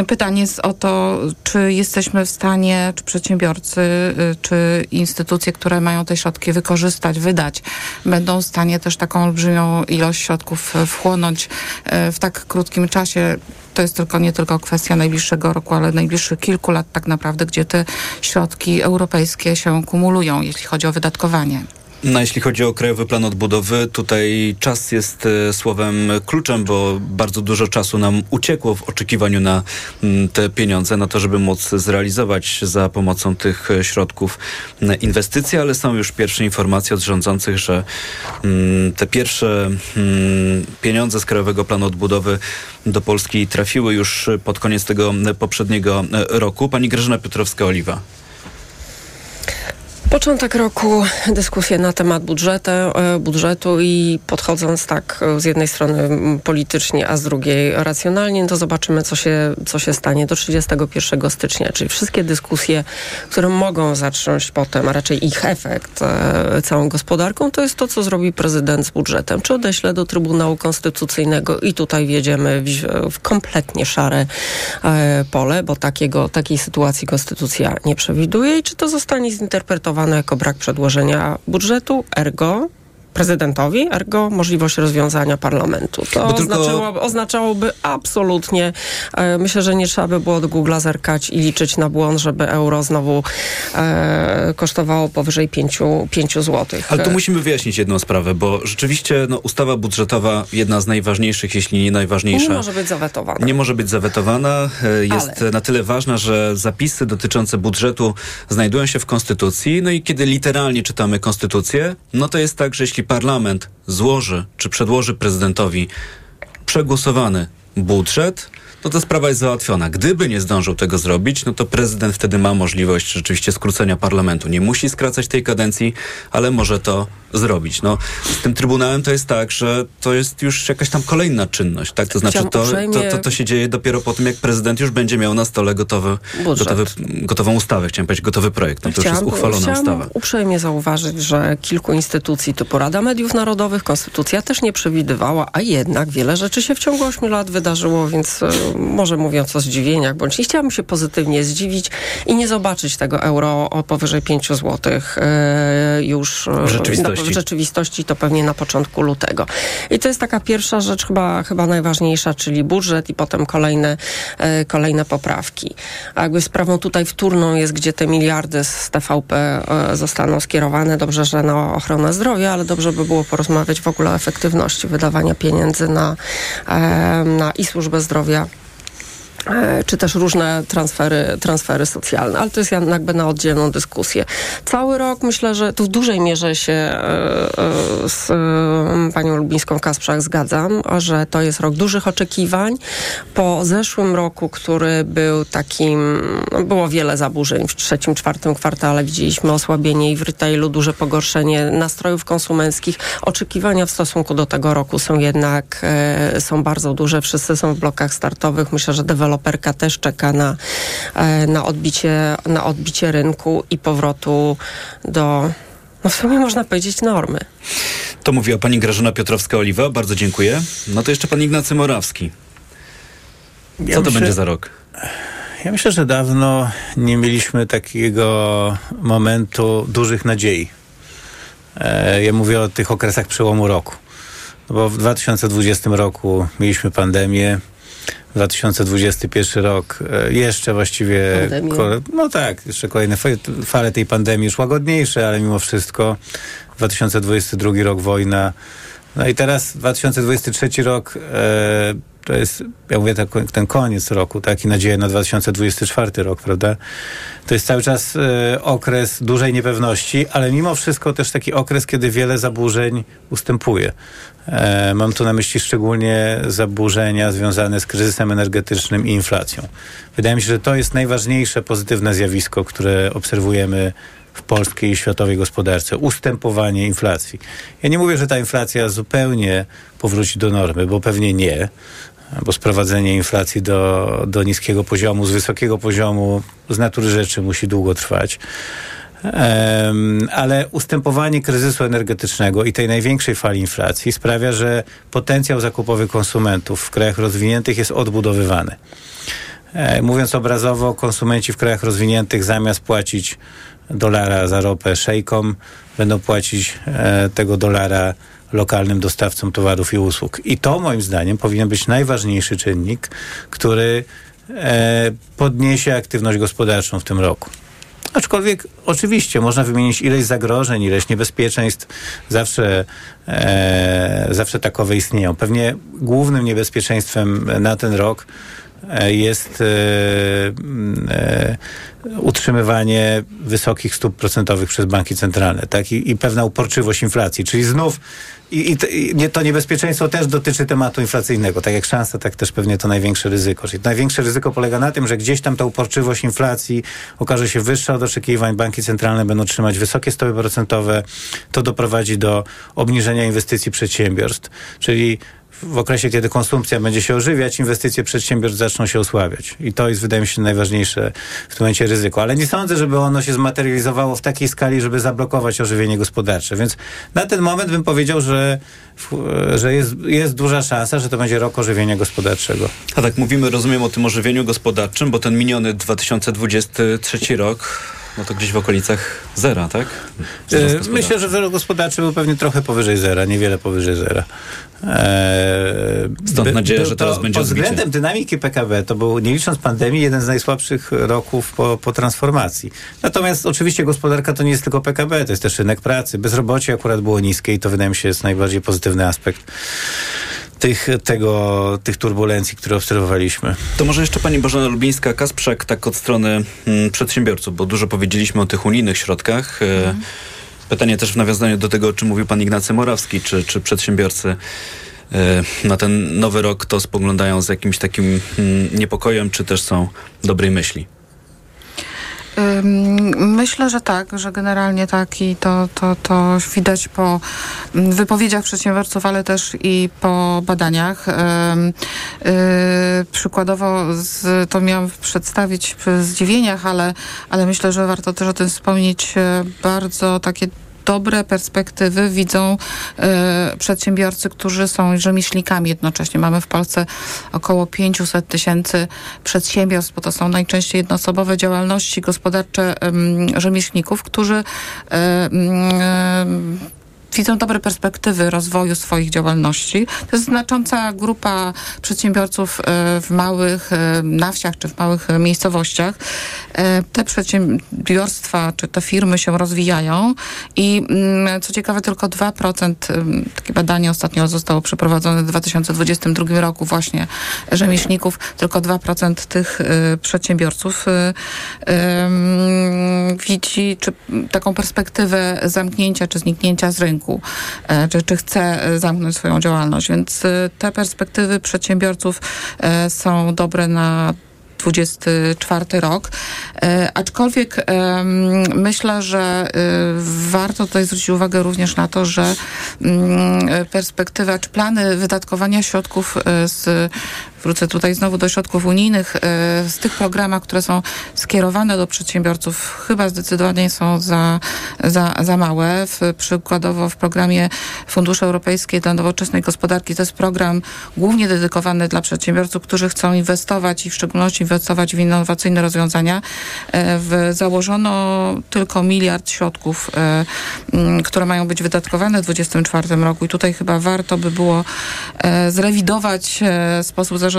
pytanie jest o to, czy jesteśmy w stanie, czy przedsiębiorcy, e, czy instytucje, które mają te środki wykorzystać, wydać, będą w stanie też taką olbrzymią ilość środków e, wchłonąć e, w tak krótkim czasie. To jest tylko nie tylko kwestia najbliższego roku, ale najbliższych kilku lat tak naprawdę, gdzie te środki europejskie się kumulują, jeśli chodzi o wydatkowanie. No, jeśli chodzi o Krajowy Plan Odbudowy, tutaj czas jest e, słowem kluczem, bo bardzo dużo czasu nam uciekło w oczekiwaniu na mm, te pieniądze, na to, żeby móc zrealizować za pomocą tych e, środków inwestycje, ale są już pierwsze informacje od rządzących, że mm, te pierwsze mm, pieniądze z Krajowego Planu Odbudowy do Polski trafiły już pod koniec tego poprzedniego e, roku. Pani Grażyna Piotrowska-Oliwa. Początek roku, dyskusje na temat budżetu, budżetu i podchodząc tak z jednej strony politycznie, a z drugiej racjonalnie, to zobaczymy, co się, co się stanie do 31 stycznia. Czyli wszystkie dyskusje, które mogą zacząć potem, a raczej ich efekt e, całą gospodarką, to jest to, co zrobi prezydent z budżetem. Czy odeśle do Trybunału Konstytucyjnego i tutaj wjedziemy w, w kompletnie szare e, pole, bo takiego, takiej sytuacji konstytucja nie przewiduje i czy to zostanie zinterpretowane jako brak przedłożenia budżetu, ergo prezydentowi, ergo możliwość rozwiązania parlamentu. To tylko... oznaczałoby, absolutnie, e, myślę, że nie trzeba by było do Google'a zerkać i liczyć na błąd, żeby euro znowu e, kosztowało powyżej 5, 5 zł. Ale tu musimy wyjaśnić jedną sprawę, bo rzeczywiście no, ustawa budżetowa, jedna z najważniejszych, jeśli nie najważniejsza. Nie może być zawetowana. Nie może być zawetowana. E, jest Ale... na tyle ważna, że zapisy dotyczące budżetu znajdują się w Konstytucji, no i kiedy literalnie czytamy Konstytucję, no to jest tak, że jeśli jeśli parlament złoży czy przedłoży prezydentowi przegłosowany budżet, no to sprawa jest załatwiona. Gdyby nie zdążył tego zrobić, no to prezydent wtedy ma możliwość rzeczywiście skrócenia parlamentu. Nie musi skracać tej kadencji, ale może to zrobić. No, z tym Trybunałem to jest tak, że to jest już jakaś tam kolejna czynność, tak? To znaczy to, to, to, to się dzieje dopiero po tym, jak prezydent już będzie miał na stole gotowy, gotowy, gotową ustawę, chciałem powiedzieć, gotowy projekt. No to chciałam, już jest uchwalona ustawa. uprzejmie zauważyć, że kilku instytucji typu Rada Mediów Narodowych, Konstytucja też nie przewidywała, a jednak wiele rzeczy się w ciągu ośmiu lat wydarzyło, więc e, może mówiąc o zdziwieniach, bądź nie chciałabym się pozytywnie zdziwić i nie zobaczyć tego euro o powyżej 5 zł e, już w rzeczywistości w rzeczywistości to pewnie na początku lutego. I to jest taka pierwsza rzecz chyba, chyba najważniejsza, czyli budżet i potem kolejne, e, kolejne poprawki. A jakby sprawą tutaj wtórną jest, gdzie te miliardy z TVP e, zostaną skierowane. Dobrze, że na ochronę zdrowia, ale dobrze by było porozmawiać w ogóle o efektywności wydawania pieniędzy na, e, na i służbę zdrowia E, czy też różne transfery, transfery socjalne, ale to jest jakby na oddzielną dyskusję. Cały rok myślę, że tu w dużej mierze się e, e, z panią Lubińską Kasprzak zgadzam, że to jest rok dużych oczekiwań. Po zeszłym roku, który był takim, no, było wiele zaburzeń w trzecim, czwartym kwartale widzieliśmy osłabienie i w retailu duże pogorszenie nastrojów konsumenckich. Oczekiwania w stosunku do tego roku są jednak są bardzo duże. Wszyscy są w blokach startowych. Myślę, że deweloperzy deweloperka też czeka na, e, na, odbicie, na odbicie rynku i powrotu do, no w sumie można powiedzieć, normy. To mówiła pani Grażyna Piotrowska-Oliwa. Bardzo dziękuję. No to jeszcze pan Ignacy Morawski. Co ja to myślę, będzie za rok? Ja myślę, że dawno nie mieliśmy takiego momentu dużych nadziei. E, ja mówię o tych okresach przełomu roku. No bo w 2020 roku mieliśmy pandemię, 2021 rok e, jeszcze właściwie, no tak, jeszcze kolejne fale tej pandemii już łagodniejsze, ale mimo wszystko 2022 rok wojna. No i teraz 2023 rok e, to jest, ja mówię, ten, koniec roku, tak, i nadzieja na 2024 rok, prawda? To jest cały czas e, okres dużej niepewności, ale mimo wszystko też taki okres, kiedy wiele zaburzeń ustępuje. E, mam tu na myśli szczególnie zaburzenia związane z kryzysem energetycznym i inflacją. Wydaje mi się, że to jest najważniejsze pozytywne zjawisko, które obserwujemy w polskiej i światowej gospodarce. Ustępowanie inflacji. Ja nie mówię, że ta inflacja zupełnie powróci do normy, bo pewnie nie, bo sprowadzenie inflacji do, do niskiego poziomu, z wysokiego poziomu z natury rzeczy musi długo trwać. Um, ale ustępowanie kryzysu energetycznego i tej największej fali inflacji sprawia, że potencjał zakupowy konsumentów w krajach rozwiniętych jest odbudowywany. E, mówiąc obrazowo, konsumenci w krajach rozwiniętych zamiast płacić dolara za ropę szejkom, będą płacić e, tego dolara lokalnym dostawcom towarów i usług. I to moim zdaniem powinien być najważniejszy czynnik, który e, podniesie aktywność gospodarczą w tym roku. Aczkolwiek oczywiście można wymienić ileś zagrożeń, ileś niebezpieczeństw. Zawsze, e, zawsze takowe istnieją. Pewnie głównym niebezpieczeństwem na ten rok jest e, e, utrzymywanie wysokich stóp procentowych przez banki centralne, tak? I, i pewna uporczywość inflacji, czyli znów i, i, to niebezpieczeństwo też dotyczy tematu inflacyjnego. Tak jak szansa, tak też pewnie to największe ryzyko. Czyli największe ryzyko polega na tym, że gdzieś tam ta uporczywość inflacji okaże się wyższa od oczekiwań. Banki centralne będą trzymać wysokie stopy procentowe. To doprowadzi do obniżenia inwestycji przedsiębiorstw. Czyli w okresie, kiedy konsumpcja będzie się ożywiać, inwestycje przedsiębiorstw zaczną się osłabiać. I to jest, wydaje mi się, najważniejsze w tym momencie ryzyko. Ale nie sądzę, żeby ono się zmaterializowało w takiej skali, żeby zablokować ożywienie gospodarcze. Więc na ten moment bym powiedział, że, że jest, jest duża szansa, że to będzie rok ożywienia gospodarczego. A tak mówimy, rozumiem, o tym ożywieniu gospodarczym, bo ten miniony 2023 rok, no to gdzieś w okolicach zera, tak? E, gospodarczy. Myślę, że wzrost gospodarczy był pewnie trochę powyżej zera, niewiele powyżej zera. E, Stąd by- nadzieja, że to teraz będzie Pod odbicie. względem dynamiki PKB to był, nie licząc pandemii, jeden z najsłabszych roków po, po transformacji. Natomiast oczywiście gospodarka to nie jest tylko PKB, to jest też rynek pracy. Bezrobocie akurat było niskie i to wydaje mi się jest najbardziej pozytywny aspekt tych, tego, tych turbulencji, które obserwowaliśmy. To może jeszcze pani Bożena Lubińska, Kasprzak, tak od strony mm, przedsiębiorców, bo dużo powiedzieliśmy o tych unijnych środkach. E, Pytanie też w nawiązaniu do tego, o czym mówił pan Ignacy Morawski, czy, czy przedsiębiorcy e, na ten nowy rok to spoglądają z jakimś takim mm, niepokojem, czy też są dobrej myśli? Myślę, że tak, że generalnie tak i to, to, to widać po mm, wypowiedziach przedsiębiorców, ale też i po badaniach. Y, Przykładowo z, to miałam przedstawić w zdziwieniach, ale, ale myślę, że warto też o tym wspomnieć. e, Bardzo takie dobre perspektywy widzą e, przedsiębiorcy, którzy są rzemieślnikami jednocześnie. Mamy w Polsce około 500 tysięcy przedsiębiorstw, bo to są najczęściej jednoosobowe działalności gospodarcze em, rzemieślników, którzy em, widzą dobre perspektywy rozwoju swoich działalności. To jest znacząca grupa przedsiębiorców e, w małych, e, na wsiach czy w małych miejscowościach. E, Te przedsiębiorstwa czy te firmy się rozwijają i mm, co ciekawe tylko 2%, ym, takie badanie ostatnio zostało przeprowadzone w 2022 roku właśnie rzemieślników, tylko 2% tych przedsiębiorców ym, widzi czy, taką perspektywę zamknięcia czy zniknięcia z rynku, e, czy, czy chce e, zamknąć swoją działalność. Więc y, te perspektywy przedsiębiorców e, są dobre na 24 rok. E, aczkolwiek myślę, że warto tutaj zwrócić uwagę również na to, że mm, perspektywa czy plany wydatkowania środków e, z wrócę tutaj znowu do środków unijnych, e, z tych programach, które są skierowane do przedsiębiorców, chyba zdecydowanie są za, za, za małe. W, przykładowo w programie Fundusze Europejskie dla Nowoczesnej Gospodarki to jest program głównie dedykowany dla przedsiębiorców, którzy chcą inwestować i w szczególności inwestować w innowacyjne rozwiązania. E, W, założono tylko miliard środków, e, które mają być wydatkowane w 2024 roku i tutaj chyba warto by było zrewidować sposób zarządzania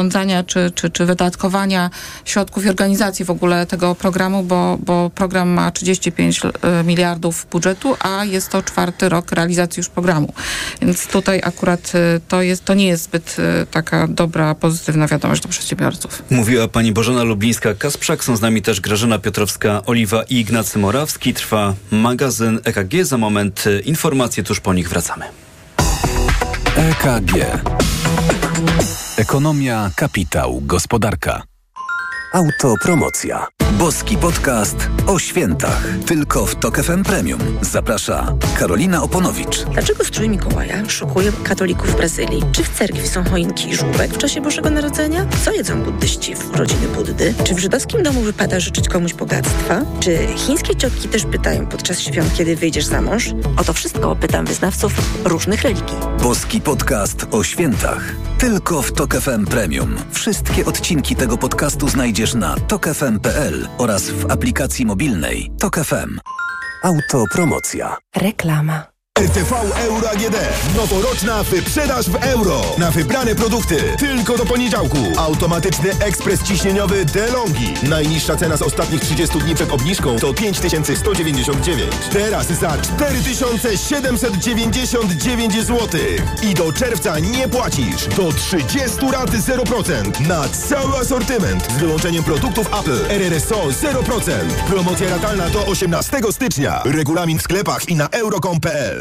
czy, czy, czy wydatkowania środków i organizacji w ogóle tego programu, bo, bo program ma 35 e, miliardów budżetu, a jest to czwarty rok realizacji już programu. Więc tutaj akurat e, to, jest, to nie jest zbyt e, taka dobra, pozytywna wiadomość do przedsiębiorców. Mówiła pani Bożena Lublińska-Kasprzak, są z nami też Grażyna Piotrowska-Oliwa i Ignacy Morawski. Trwa magazyn EKG. Za moment informacje, tuż po nich wracamy. EKG. Ekonomia, kapitał, gospodarka. Autopromocja. Boski podcast o świętach. Tylko w Tok FM Premium. Zaprasza Karolina Oponowicz. Dlaczego strój Mikołaja szokuje katolików w Brazylii? Czy w cerkwi są choinki i żółbek w czasie Bożego Narodzenia? Co jedzą buddyści w rodziny Buddy? Czy w żydowskim domu wypada życzyć komuś bogactwa? Czy chińskie ciotki też pytają podczas świąt, kiedy wyjdziesz za mąż? O to wszystko pytam wyznawców różnych religii. Boski podcast o świętach. Tylko w Tok FM Premium. Wszystkie odcinki tego podcastu znajdziesz na tokefm.pl oraz w aplikacji mobilnej Tok FM. Autopromocja. Reklama. RTV Euro AGD. Noworoczna wyprzedaż w euro. Na wybrane produkty. Tylko do poniedziałku. Automatyczny ekspres ciśnieniowy DeLonghi. Najniższa cena z ostatnich 30 dni przed obniżką to 5199. Teraz za 4799 zł. I do czerwca nie płacisz. Do 30 rat 0% na cały asortyment. Z wyłączeniem produktów Apple. RRSO 0%. Promocja ratalna do 18 stycznia. Regulamin w sklepach i na euro.com.pl.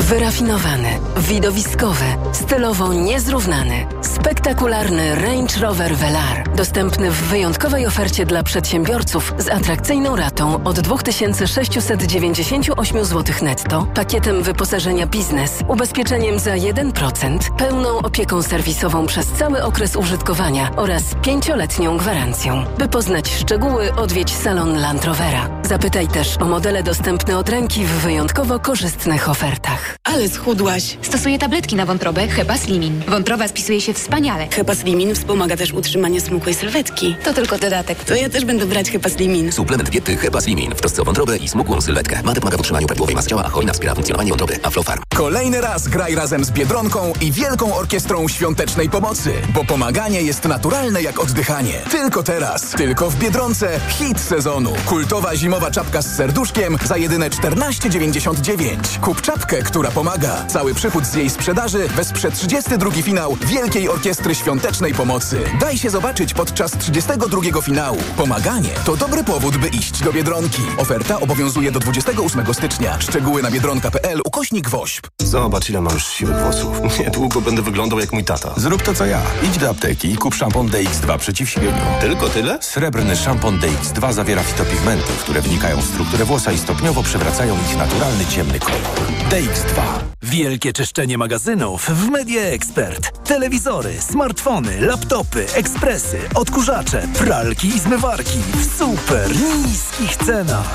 Wyrafinowany, widowiskowy, stylowo niezrównany, spektakularny Range Rover Velar. Dostępny w wyjątkowej ofercie dla przedsiębiorców z atrakcyjną ratą od 2698 zł netto, pakietem wyposażenia biznes, ubezpieczeniem za 1%, pełną opieką serwisową przez cały okres użytkowania oraz pięcioletnią gwarancją. By poznać szczegóły, odwiedź salon Land Rovera. Zapytaj też o modele dostępne od ręki w wyjątkowo korzystnych ofertach. Ale schudłaś. Stosuję tabletki na wątrobę Hepa Slimin. Wątroba spisuje się wspaniale. Hepa Slimin wspomaga też utrzymanie smukłej sylwetki. To tylko dodatek. To ja też będę brać Hepa Slimin. Suplement diety Hepa Slimin w trosce o wątrobę i smukłą sylwetkę. Mate pomaga w utrzymaniu prawidłowej masy ciała, a hojna wspiera funkcjonowanie wątroby. Aflofarm. Kolejny raz graj razem z Biedronką i Wielką Orkiestrą Świątecznej Pomocy, bo pomaganie jest naturalne jak oddychanie. Tylko teraz, tylko w Biedronce hit sezonu. Kultowa zimowa czapka z serduszkiem za jedyne 14,99. Kup czapkę, która pomaga. Cały przychód z jej sprzedaży wesprze 32 finał Wielkiej Orkiestry Świątecznej Pomocy. Daj się zobaczyć podczas 32 finału. Pomaganie to dobry powód, by iść do Biedronki. Oferta obowiązuje do 28 stycznia. Szczegóły na biedronka.pl ukośnik WOŚP. Zobacz, ile mam już siwych włosów. Niedługo będę wyglądał jak mój tata. Zrób to, co ja. Idź do apteki i kup szampon DX2 przeciw siwieniu. Tylko tyle? Srebrny szampon DX2 zawiera fitopigmenty, które wnikają w strukturę włosa i stopniowo przewracają ich naturalny, ciemny kolor. DX2. Wielkie czyszczenie magazynów w Media Expert. Telewizory, smartfony, laptopy, ekspresy, odkurzacze, pralki i zmywarki w super niskich cenach.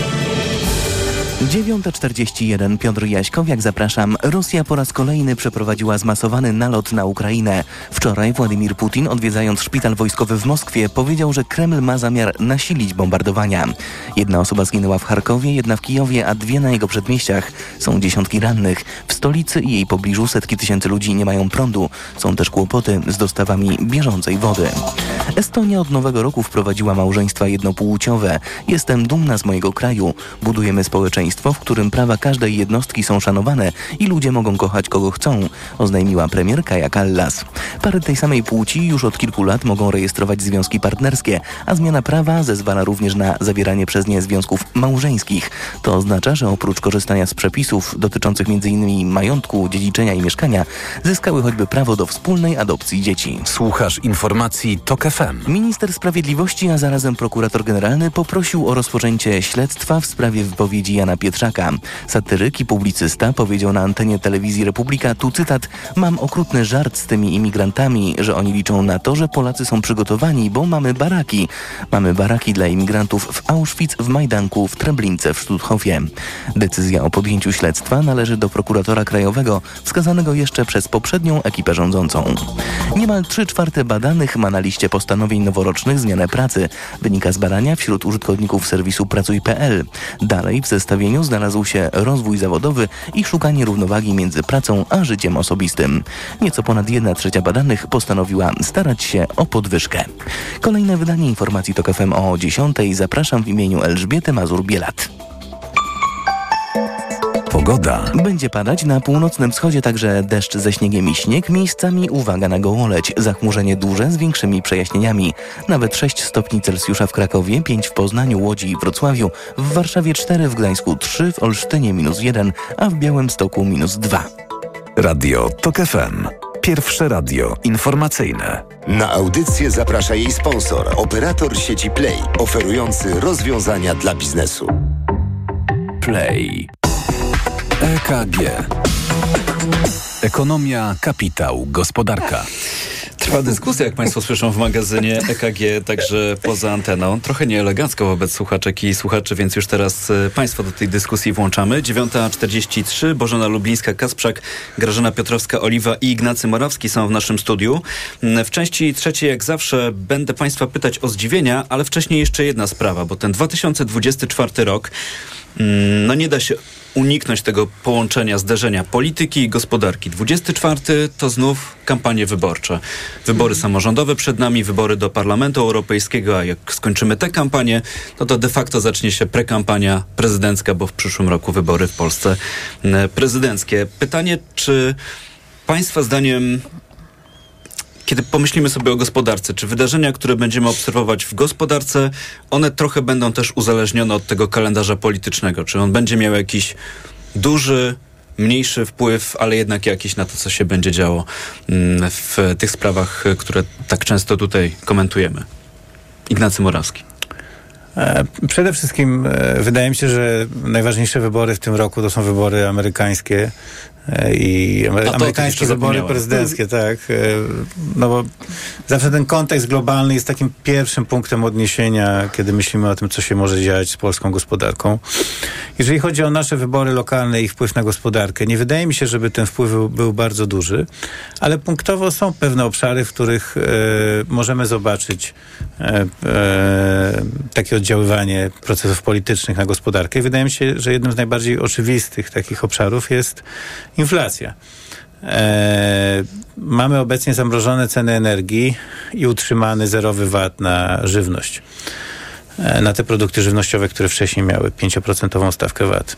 9.41 Piotr Jaśkowiak, zapraszam. Rosja po raz kolejny przeprowadziła zmasowany nalot na Ukrainę. Wczoraj Władimir Putin, odwiedzając szpital wojskowy w Moskwie, powiedział, że Kreml ma zamiar nasilić bombardowania. Jedna osoba zginęła w Charkowie, jedna w Kijowie, a dwie na jego przedmieściach. Są dziesiątki rannych. W stolicy i jej pobliżu setki tysięcy ludzi nie mają prądu. Są też kłopoty z dostawami bieżącej wody. Estonia od nowego roku wprowadziła małżeństwa jednopłciowe. Jestem dumna z mojego kraju. Budujemy społeczeństwo w którym prawa każdej jednostki są szanowane i ludzie mogą kochać kogo chcą, oznajmiła premier Kaja Kallas. Pary tej samej płci już od kilku lat mogą rejestrować związki partnerskie, a zmiana prawa zezwala również na zawieranie przez nie związków małżeńskich. To oznacza, że oprócz korzystania z przepisów dotyczących m.in. majątku, dziedziczenia i mieszkania, zyskały choćby prawo do wspólnej adopcji dzieci. Słuchasz informacji TOK FM. Minister Sprawiedliwości, a zarazem prokurator generalny poprosił o rozpoczęcie śledztwa w sprawie wypowiedzi Jana Pietrzaka. Satyryk i publicysta powiedział na antenie telewizji Republika, tu cytat, mam okrutny żart z tymi imigrantami, że oni liczą na to, że Polacy są przygotowani, bo mamy baraki. Mamy baraki dla imigrantów w Auschwitz, w Majdanku, w Treblince, w Stutthoфie. Decyzja o podjęciu śledztwa należy do prokuratora krajowego, wskazanego jeszcze przez poprzednią ekipę rządzącą. Niemal 3 czwarte badanych ma na liście postanowień noworocznych zmianę pracy. Wynika z badania wśród użytkowników serwisu Pracuj.pl. Dalej w zestawieniu znalazł się rozwój zawodowy i szukanie równowagi między pracą a życiem osobistym. Nieco ponad jedna trzecia badanych postanowiła starać się o podwyżkę. Kolejne wydanie informacji TOK FM o 10. Zapraszam w imieniu Elżbiety Mazur-Bielat. Pogoda. Będzie padać na północnym wschodzie także deszcz ze śniegiem i śnieg, miejscami uwaga na gołoleć, zachmurzenie duże z większymi przejaśnieniami. Nawet 6 stopni Celsjusza w Krakowie, 5 w Poznaniu, Łodzi i Wrocławiu, w Warszawie 4, w Gdańsku 3, w Olsztynie minus 1, a w Białymstoku minus 2. Radio TOK FM. Pierwsze radio informacyjne. Na audycję zaprasza jej sponsor, operator sieci Play, oferujący rozwiązania dla biznesu. Play. EKG. Ekonomia, kapitał, gospodarka. Trwa dyskusja, jak Państwo słyszą w magazynie EKG, także poza anteną. Trochę nieelegancko wobec słuchaczek i słuchaczy, więc już teraz e, Państwa do tej dyskusji włączamy. 9.43, Bożena Lublińska-Kasprzak, Grażyna Piotrowska-Oliwa i Ignacy Morawski są w naszym studiu. Mm, W części trzeciej, jak zawsze, będę Państwa pytać o zdziwienia, ale wcześniej jeszcze jedna sprawa, bo ten 2024 rok, no nie da się uniknąć tego połączenia, zderzenia polityki i gospodarki. 24 to znów kampanie wyborcze. Wybory samorządowe przed nami, wybory do Parlamentu Europejskiego, a jak skończymy tę kampanię, no to de facto zacznie się prekampania prezydencka, bo w przyszłym roku wybory w Polsce mm, prezydenckie. Pytanie, czy Państwa zdaniem kiedy pomyślimy sobie o gospodarce, czy wydarzenia, które będziemy obserwować w gospodarce, one trochę będą też uzależnione od tego kalendarza politycznego? Czy on będzie miał jakiś duży, mniejszy wpływ, ale jednak jakiś na to, co się będzie działo mm, w tych sprawach, które tak często tutaj komentujemy? Ignacy Morawski. E, Przede wszystkim e, wydaje mi się, że najważniejsze wybory w tym roku to są wybory amerykańskie i amery- amerykańskie wybory prezydenckie, tak. e, No bo zawsze ten kontekst globalny jest takim pierwszym punktem odniesienia, kiedy myślimy o tym, co się może dziać z polską gospodarką. Jeżeli chodzi o nasze wybory lokalne i ich wpływ na gospodarkę, nie wydaje mi się, żeby ten wpływ był, był bardzo duży, ale punktowo są pewne obszary, w których e, możemy zobaczyć e, e, takie oddziaływanie procesów politycznych na gospodarkę. I wydaje mi się, że jednym z najbardziej oczywistych takich obszarów jest inflacja. E, mamy obecnie zamrożone ceny energii i utrzymany zerowy VAT na żywność. E, na te produkty żywnościowe, które wcześniej miały 5% stawkę VAT.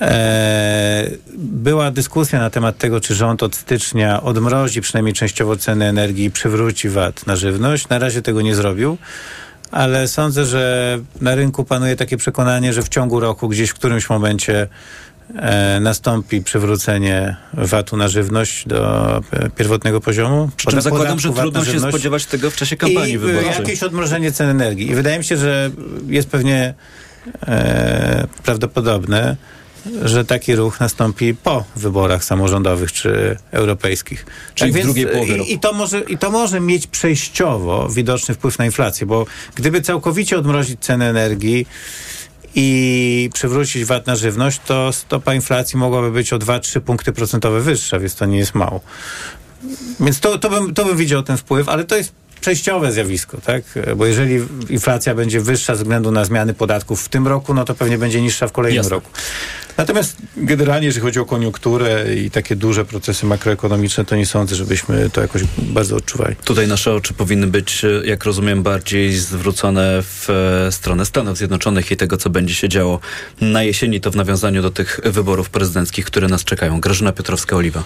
E, była dyskusja na temat tego, czy rząd od stycznia odmrozi przynajmniej częściowo ceny energii i przywróci VAT na żywność. Na razie tego nie zrobił. Ale sądzę, że na rynku panuje takie przekonanie, że w ciągu roku, gdzieś w którymś momencie nastąpi przywrócenie VAT-u na żywność do e, pierwotnego poziomu. Przy czym zakładam, że trudno się spodziewać tego w czasie kampanii I, y, wyborczej. jakieś odmrożenie cen energii. I wydaje mi się, że jest pewnie e, prawdopodobne, że taki ruch nastąpi po wyborach samorządowych czy europejskich. Czyli w drugiej połowie i, to może, I to może mieć przejściowo widoczny wpływ na inflację, bo gdyby całkowicie odmrozić ceny energii i przywrócić VAT na żywność, to stopa inflacji mogłaby być o 2-3 punkty procentowe wyższa, więc to nie jest mało. Więc to, to, bym, to bym widział ten wpływ, ale to jest przejściowe zjawisko, tak? Bo jeżeli inflacja będzie wyższa ze względu na zmiany podatków w tym roku, no to pewnie będzie niższa w kolejnym Jasne. roku. Natomiast generalnie, jeżeli chodzi o koniunkturę i takie duże procesy makroekonomiczne, to nie sądzę, żebyśmy to jakoś bardzo odczuwali. Tutaj nasze oczy powinny być, jak rozumiem, bardziej zwrócone w e, stronę Stanów Zjednoczonych i tego, co będzie się działo na jesieni, to w nawiązaniu do tych wyborów prezydenckich, które nas czekają. Grażyna Piotrowska-Oliwa.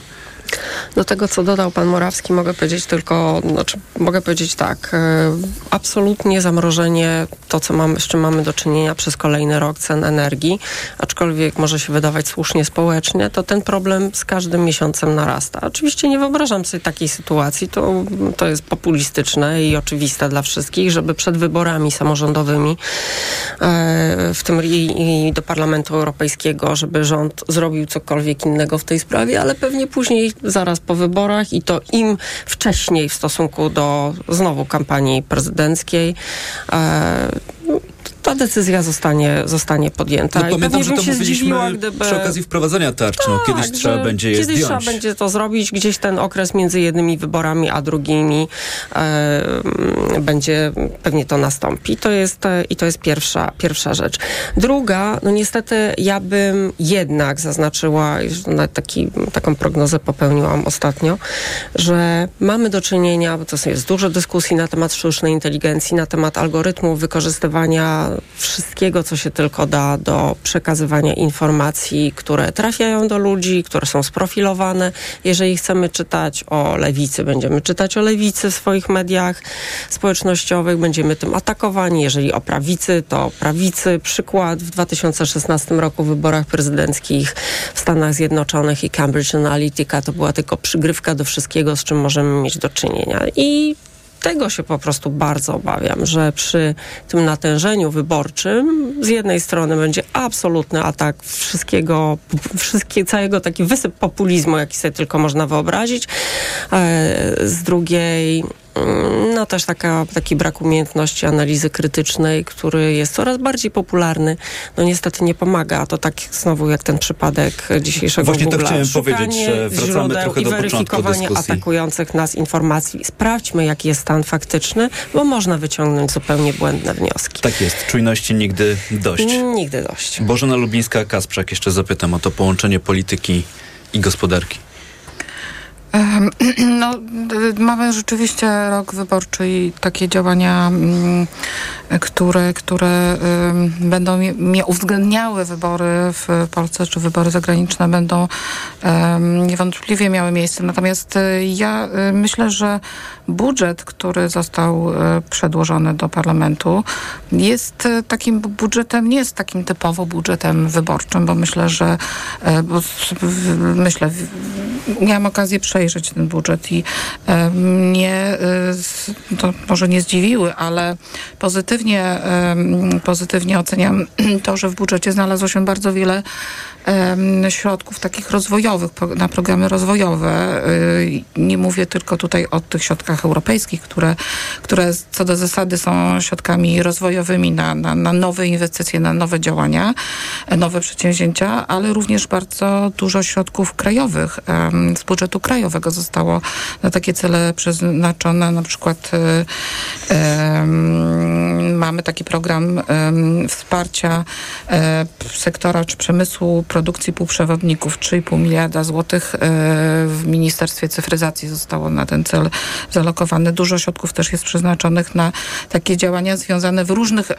Do tego, co dodał pan Morawski, mogę powiedzieć tylko, znaczy, mogę powiedzieć tak, e, absolutnie zamrożenie to, co mamy, z czym mamy do czynienia przez kolejny rok cen energii, aczkolwiek może się wydawać słusznie społecznie, to ten problem z każdym miesiącem narasta. Oczywiście nie wyobrażam sobie takiej sytuacji, to, to jest populistyczne i oczywiste dla wszystkich, żeby przed wyborami samorządowymi, e, w tym i, i do Parlamentu Europejskiego, żeby rząd zrobił cokolwiek innego w tej sprawie, ale pewnie później, zaraz po wyborach i to im wcześniej w stosunku do znowu kampanii prezydenckiej, e, ta decyzja zostanie, zostanie podjęta. No, pamiętam, że to się mówiliśmy zdziwiła, gdyby... przy okazji wprowadzania tarcz. no, Tak, kiedyś trzeba będzie je kiedyś zdjąć. trzeba będzie to zrobić. Gdzieś ten okres między jednymi wyborami a drugimi e, będzie, pewnie to nastąpi. To jest, e, I to jest pierwsza, pierwsza rzecz. Druga, no niestety ja bym jednak zaznaczyła, już nawet taki, taką prognozę popełniłam ostatnio, że mamy do czynienia, bo to jest dużo dyskusji na temat sztucznej inteligencji, na temat algorytmów wykorzystywania wszystkiego, co się tylko da do przekazywania informacji, które trafiają do ludzi, które są sprofilowane. Jeżeli chcemy czytać o lewicy, będziemy czytać o lewicy w swoich mediach społecznościowych, będziemy tym atakowani. Jeżeli o prawicy, to prawicy. Przykład w 2016 roku w wyborach prezydenckich w Stanach Zjednoczonych i Cambridge Analytica to była tylko przygrywka do wszystkiego, z czym możemy mieć do czynienia. I tego się po prostu bardzo obawiam, że przy tym natężeniu wyborczym z jednej strony będzie absolutny atak wszystkiego, wszystkie, całego taki wysyp populizmu, jaki sobie tylko można wyobrazić. E, z drugiej no też taka, taki brak umiejętności analizy krytycznej, który jest coraz bardziej popularny, no niestety nie pomaga. To tak znowu jak ten przypadek dzisiejszego Właśnie to Google'a. chciałem Szukanie powiedzieć, że wracamy trochę i do początku weryfikowanie atakujących nas informacji. Sprawdźmy, jaki jest stan faktyczny, bo można wyciągnąć zupełnie błędne wnioski. Tak jest, czujności nigdy dość. Nigdy dość. Bożena Lubińska-Kasprzak, jeszcze zapytam o to połączenie polityki i gospodarki. No, mamy rzeczywiście rok wyborczy i takie działania, mm, które, które będą mie- uwzględniały wybory w Polsce, czy wybory zagraniczne będą niewątpliwie miały miejsce. Natomiast y, ja y, myślę, że budżet, który został y, przedłożony do parlamentu, jest takim bu- budżetem, nie jest takim typowo budżetem wyborczym, bo myślę, że e, bo, myślę, miałam okazję przejrzeć ten budżet i e, mnie e, to może nie zdziwiły, ale pozytywnie, em, pozytywnie oceniam to, że w budżecie znalazło się bardzo wiele środków takich rozwojowych na programy rozwojowe. Y, Nie mówię tylko tutaj o tych środkach europejskich, które, które co do zasady są środkami rozwojowymi na, na, na nowe inwestycje, na nowe działania, e, nowe przedsięwzięcia, ale również bardzo dużo środków krajowych z budżetu krajowego zostało na takie cele przeznaczone. Na przykład y, mamy taki program wsparcia e, sektora czy przemysłu produkcji półprzewodników. 3,5 miliarda złotych e, w Ministerstwie Cyfryzacji zostało na ten cel zalokowane. Dużo środków też jest przeznaczonych na takie działania związane w różnych e,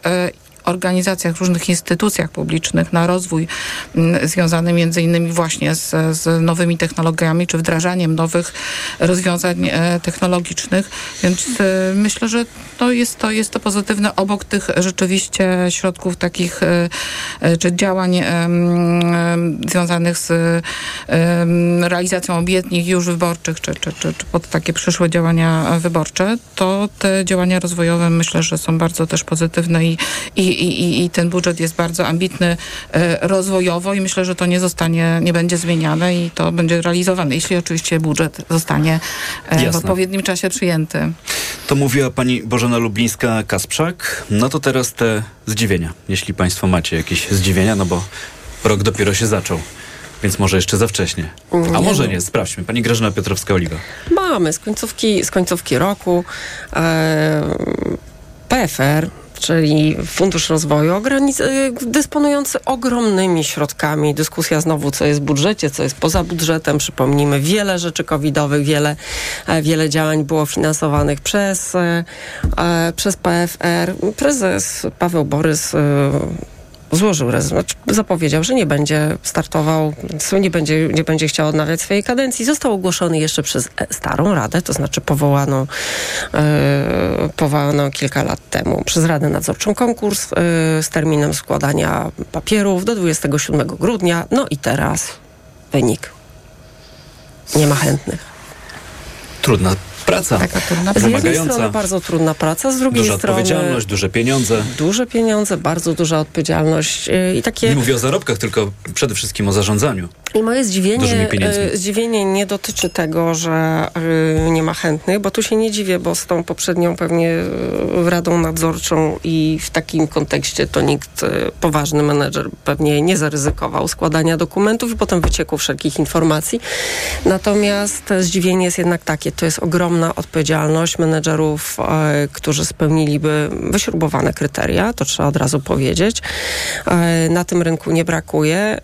organizacjach, różnych instytucjach publicznych na rozwój m, związany między innymi właśnie z, z nowymi technologiami czy wdrażaniem nowych rozwiązań e, technologicznych. Więc e, myślę, że to jest, to jest to pozytywne obok tych rzeczywiście środków takich e, czy działań związanych z realizacją obietnic już wyborczych czy, czy, czy, czy pod takie przyszłe działania wyborcze, to te działania rozwojowe myślę, że są bardzo też pozytywne i, i, i, i- i ten budżet jest bardzo ambitny e, rozwojowo i myślę, że to nie zostanie, nie będzie zmieniane i to będzie realizowane, jeśli oczywiście budżet zostanie e, w Jasne. odpowiednim czasie przyjęty. To mówiła pani Bożena Lubińska-Kasprzak. No to teraz te zdziwienia, jeśli państwo macie jakieś zdziwienia, no bo rok dopiero się zaczął. Więc może jeszcze za wcześnie. A Nie. może nie, sprawdźmy. Pani Grażyna Piotrowska-Oliwa. Mamy z końcówki, z końcówki roku e, PFR, czyli Fundusz Rozwoju, e, dysponujący ogromnymi środkami. Dyskusja znowu, co jest w budżecie, co jest poza budżetem. Przypomnijmy, wiele rzeczy covidowych, wiele, e, wiele działań było finansowanych przez, e, e, przez PFR. Prezes Paweł Borys złożył znaczy zapowiedział, że nie będzie startował, nie będzie, nie będzie chciał odnawiać swojej kadencji. Został ogłoszony jeszcze przez e, starą radę, to znaczy powołaną, e, powołaną kilka lat temu przez Radę Nadzorczą konkurs e, z terminem składania papierów do 27 grudnia. No i teraz wynik. Nie ma chętnych. Trudna Praca. Taka trudna Z jednej strony bardzo trudna praca, z drugiej Duża strony odpowiedzialność, duże pieniądze. duże pieniądze, bardzo duża odpowiedzialność yy, i takie... Nie mówię o zarobkach, tylko przede wszystkim o zarządzaniu. I moje zdziwienie, e, zdziwienie nie dotyczy tego, że e, nie ma chętnych, bo tu się nie dziwię, bo z tą poprzednią pewnie radą nadzorczą i w takim kontekście to nikt poważny menedżer pewnie nie zaryzykował składania dokumentów i potem wycieku wszelkich informacji. Natomiast zdziwienie jest jednak takie, to jest ogromna odpowiedzialność menedżerów, e, którzy spełniliby wyśrubowane kryteria, to trzeba od razu powiedzieć. E, Na tym rynku nie brakuje.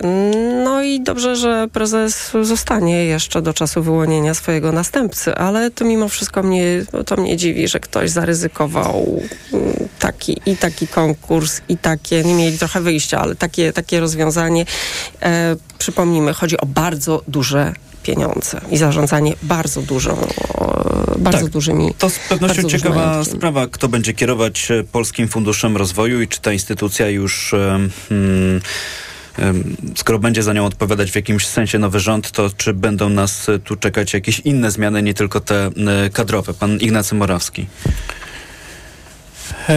No i dobrze, że prezes zostanie jeszcze do czasu wyłonienia swojego następcy, ale to mimo wszystko mnie, to mnie dziwi, że ktoś zaryzykował mm, taki i taki konkurs i takie, nie mieli trochę wyjścia, ale takie, takie rozwiązanie. E, przypomnijmy, chodzi o bardzo duże pieniądze i zarządzanie bardzo dużą, bardzo Tak. dużymi To z pewnością ciekawa sprawa, kto będzie kierować e, Polskim Funduszem Rozwoju i czy ta instytucja już. hmm, Skoro będzie za nią odpowiadać w jakimś sensie nowy rząd, to czy będą nas e, tu czekać jakieś inne zmiany, nie tylko te kadrowe? Pan Ignacy Morawski. E,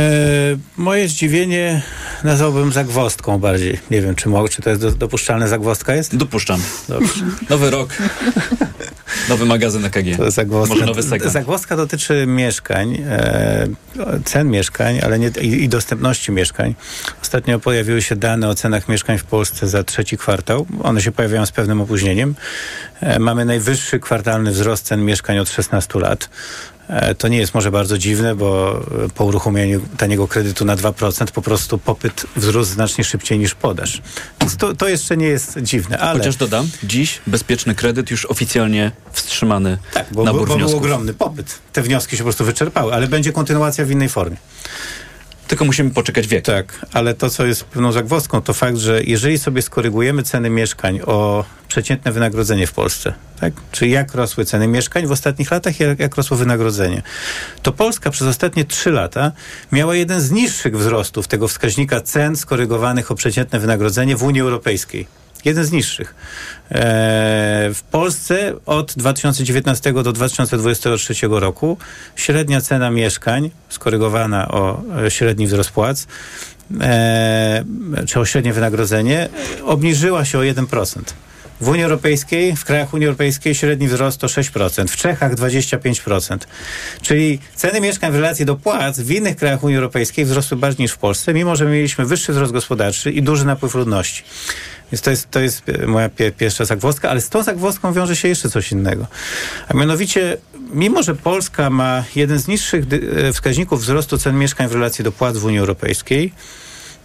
moje zdziwienie nazwałbym zagwostką bardziej. Nie wiem, czy, mogę, czy to jest do, dopuszczalne. Zagwostka jest? Dopuszczam. Dobrze. Nowy rok. Nowy magazyn EKG. To zagwozdka, Może nowy segment. zagwozdka dotyczy mieszkań, e, cen mieszkań, ale nie, i, i dostępności mieszkań. Ostatnio pojawiły się dane o cenach mieszkań w Polsce za trzeci kwartał. One się pojawiają z pewnym opóźnieniem. E, mamy najwyższy kwartalny wzrost cen mieszkań od 16 lat. E, To nie jest może bardzo dziwne, bo e, po uruchomieniu taniego kredytu na 2% po prostu popyt wzrósł znacznie szybciej niż podaż. Więc to, to jeszcze nie jest dziwne, ale... Chociaż dodam, dziś bezpieczny kredyt już oficjalnie wstrzymany Tak, bo, bo, nabór bo był wniosków. ogromny popyt. Te wnioski się po prostu wyczerpały, ale będzie kontynuacja w innej formie. Tylko musimy poczekać wiek. Tak, ale to, co jest pewną zagwozdką, to fakt, że jeżeli sobie skorygujemy ceny mieszkań o przeciętne wynagrodzenie w Polsce, tak? czyli jak rosły ceny mieszkań w ostatnich latach, jak, jak rosło wynagrodzenie, to Polska przez ostatnie trzy lata miała jeden z niższych wzrostów tego wskaźnika cen skorygowanych o przeciętne wynagrodzenie w Unii Europejskiej. Jeden z niższych. Eee, w Polsce od 2019 do 2023 roku średnia cena mieszkań skorygowana o e, średni wzrost płac e, czy o średnie wynagrodzenie obniżyła się o 1%. W Unii Europejskiej, w krajach Unii Europejskiej średni wzrost to 6%, w Czechach 25%. Czyli ceny mieszkań w relacji do płac w innych krajach Unii Europejskiej wzrosły bardziej niż w Polsce, mimo że mieliśmy wyższy wzrost gospodarczy i duży napływ ludności. Więc to jest, to jest e, moja pie, pierwsza zagwozdka, ale z tą zagwozdką wiąże się jeszcze coś innego. A mianowicie, mimo że Polska ma jeden z niższych e, wskaźników wzrostu cen mieszkań w relacji do płac w Unii Europejskiej,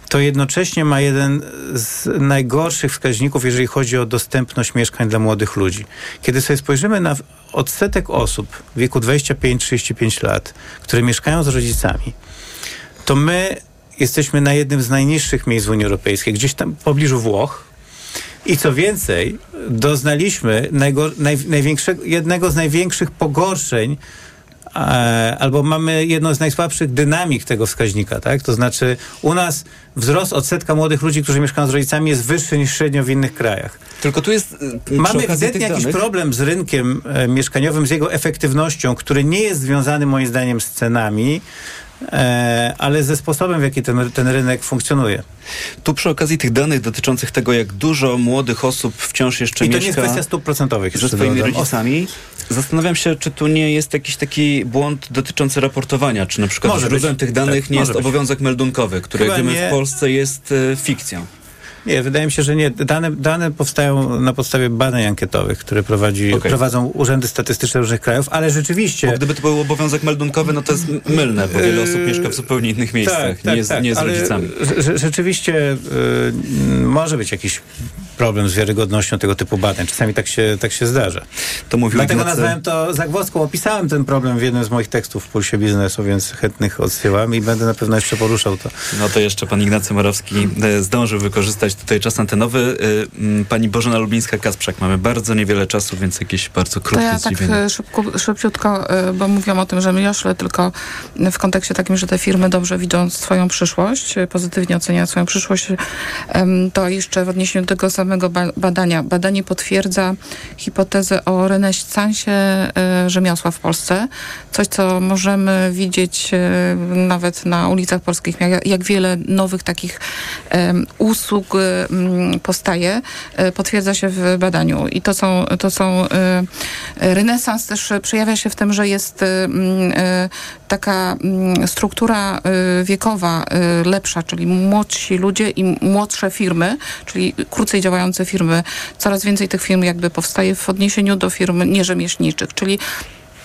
to jednocześnie ma jeden z najgorszych wskaźników, jeżeli chodzi o dostępność mieszkań dla młodych ludzi. Kiedy sobie spojrzymy na odsetek osób w wieku 25-35 lat, które mieszkają z rodzicami, to my jesteśmy na jednym z najniższych miejsc w Unii Europejskiej, gdzieś tam w pobliżu Włoch. I co więcej, doznaliśmy najgo, naj, jednego z największych pogorszeń albo mamy jedną z najsłabszych dynamik tego wskaźnika, tak? To znaczy u nas wzrost odsetka młodych ludzi, którzy mieszkają z rodzicami jest wyższy niż średnio w innych krajach. Tylko tu jest... przy Mamy ewidentnie jakiś danych- problem z rynkiem e, mieszkaniowym, z jego efektywnością, który nie jest związany moim zdaniem z cenami, e, ale ze sposobem, w jaki ten, ten rynek funkcjonuje. Tu przy okazji tych danych dotyczących tego, jak dużo młodych osób wciąż jeszcze I to mieszka... nie jest kwestia stóp procentowych. ze swoimi dodam. rodzicami. Zastanawiam się, czy tu nie jest jakiś taki błąd dotyczący raportowania, czy na przykład Może źródłem tych danych Tak, nie jest być. obowiązek meldunkowy, który Chyba jak wiemy nie. w Polsce jest e, fikcją. Nie, wydaje mi się, że nie. Dane, dane powstają na podstawie badań ankietowych, które prowadzi, Okej. prowadzą urzędy statystyczne różnych krajów, ale rzeczywiście... Bo gdyby to był obowiązek meldunkowy, no to jest mylne, bo wiele osób mieszka w zupełnie innych miejscach, nie, z, nie z Yy, ale rodzicami. rze- rze- Rzeczywiście y, może być jakiś problem z wiarygodnością tego typu badań. Czasami tak się, tak się zdarza. To mówił Dlatego Ignacy- nazwałem to zagwozdką. Opisałem ten problem w jednym z moich tekstów w Pulsie Biznesu, więc chętnych odsyłam i będę na pewno jeszcze poruszał to. No to jeszcze pan Ignacy Morawski e, zdążył wykorzystać tutaj czas antenowy. E, Pani Bożena Lubińska-Kasprzak. Mamy bardzo niewiele czasu, więc jakieś bardzo To krótkie ja tak zdziwienie. e, szybko, szybciutko, bo mówiłam o tym, że my joszle tylko w kontekście takim, że te firmy dobrze widzą swoją przyszłość, pozytywnie oceniają swoją przyszłość, to jeszcze w odniesieniu do tego samego samego ba badania. Badanie potwierdza hipotezę o renesansie e, rzemiosła w Polsce. Coś, co możemy widzieć e, nawet na ulicach polskich, jak, wiele nowych takich usług e, powstaje, potwierdza się w badaniu. I to są, to są renesans też przejawia się w tym, że jest taka struktura wiekowa lepsza, czyli młodsi ludzie i młodsze firmy, czyli krócej działające firmy. Coraz więcej tych firm jakby powstaje w odniesieniu do firm nierzemieślniczych, czyli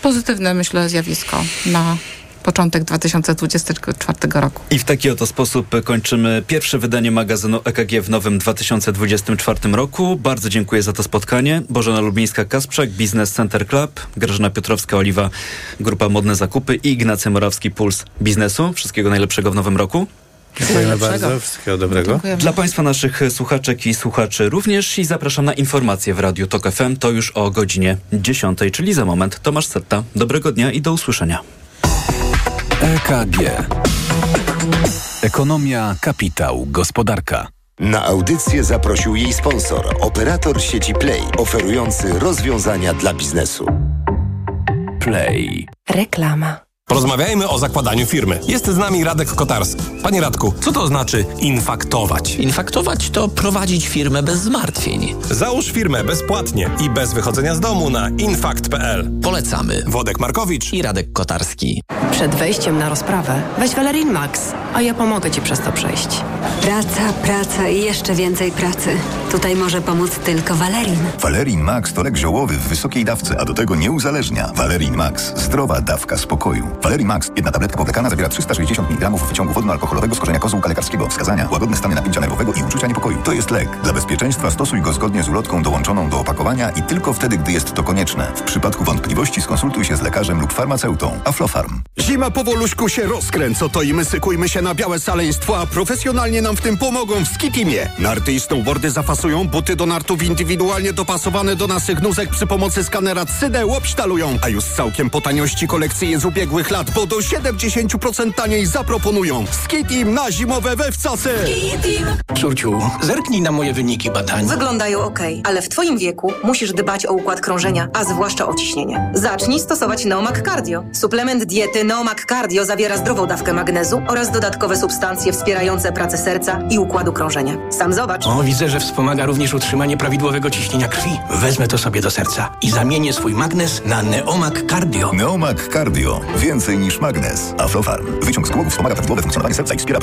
pozytywne, myślę, zjawisko na początek 2024 roku. I w taki oto sposób kończymy pierwsze wydanie magazynu EKG w nowym 2024 roku. Bardzo dziękuję za to spotkanie. Bożena Lubińska-Kasprzak, Business Center Club, Grażyna Piotrowska-Oliwa, Grupa Modne Zakupy i Ignacy Morawski, Puls Biznesu. Wszystkiego najlepszego w nowym roku. Dziękujemy bardzo. Wszystkiego dobrego. Dla Państwa naszych słuchaczek i słuchaczy również i zapraszam na informacje w Radiu Tok FM. To już o godzinie 10, czyli za moment. Tomasz Setta. Dobrego dnia i do usłyszenia. EKG. Ekonomia, kapitał, gospodarka. Na audycję zaprosił jej sponsor, operator sieci Play, oferujący rozwiązania dla biznesu. Play. Reklama. Porozmawiajmy o zakładaniu firmy. Jest z nami Radek Kotarski. Panie Radku, co to znaczy infaktować? Infaktować to prowadzić firmę bez zmartwień. Załóż firmę bezpłatnie i bez wychodzenia z domu na infakt.pl. Polecamy. Wodek Markowicz i Radek Kotarski. Przed wejściem na rozprawę weź Valerin Max, a ja pomogę Ci przez to przejść. Praca, praca i jeszcze więcej pracy. Tutaj może pomóc tylko Valerin. Valerin Max to lek ziołowy w wysokiej dawce, a do tego nie uzależnia. Valerin Max. Zdrowa dawka spokoju. Valerin Max. Jedna tabletka powlekana zawiera 360 mg wyciągu wodno-alkoholowego z korzenia kozłka lekarskiego. Wskazania. Łagodne stany napięcia nerwowego i uczucia niepokoju. To jest lek. Dla bezpieczeństwa stosuj go zgodnie z ulotką dołączoną do opakowania i tylko wtedy, gdy jest to konieczne. W przypadku wątpliwości skonsultuj się z lekarzem lub farmaceutą. Aflofarm. Zima powoluśku się rozkręca, to i my sykujmy się na białe szaleństwo, a profesjonalnie nam w tym pomogą w Skitimie. Narty i snowboardy zafasują, buty do nartów indywidualnie dopasowane do naszych nóżek przy pomocy skanera 3D łopsztalują, a już całkiem po taniości kolekcje z lat, bo do 70% taniej zaproponują. Skitim na zimowe we wcasy! Córciu, zerknij na moje wyniki badań. Wyglądają ok, ale w Twoim wieku musisz dbać o układ krążenia, a zwłaszcza o ciśnienie. Zacznij stosować Neomak Cardio. Suplement diety Neomak Cardio zawiera zdrową dawkę magnezu oraz dodatkowe substancje wspierające pracę serca i układu krążenia. Sam zobacz. O, widzę, że wspomaga również utrzymanie prawidłowego ciśnienia krwi. Wezmę to sobie do serca i zamienię swój magnes na Neomak Cardio. Neomak Cardio. Więcej niż magnes. Aflofarm. Wyciąg z głowy wspomaga prawidłowe funkcjonowanie serca i wspiera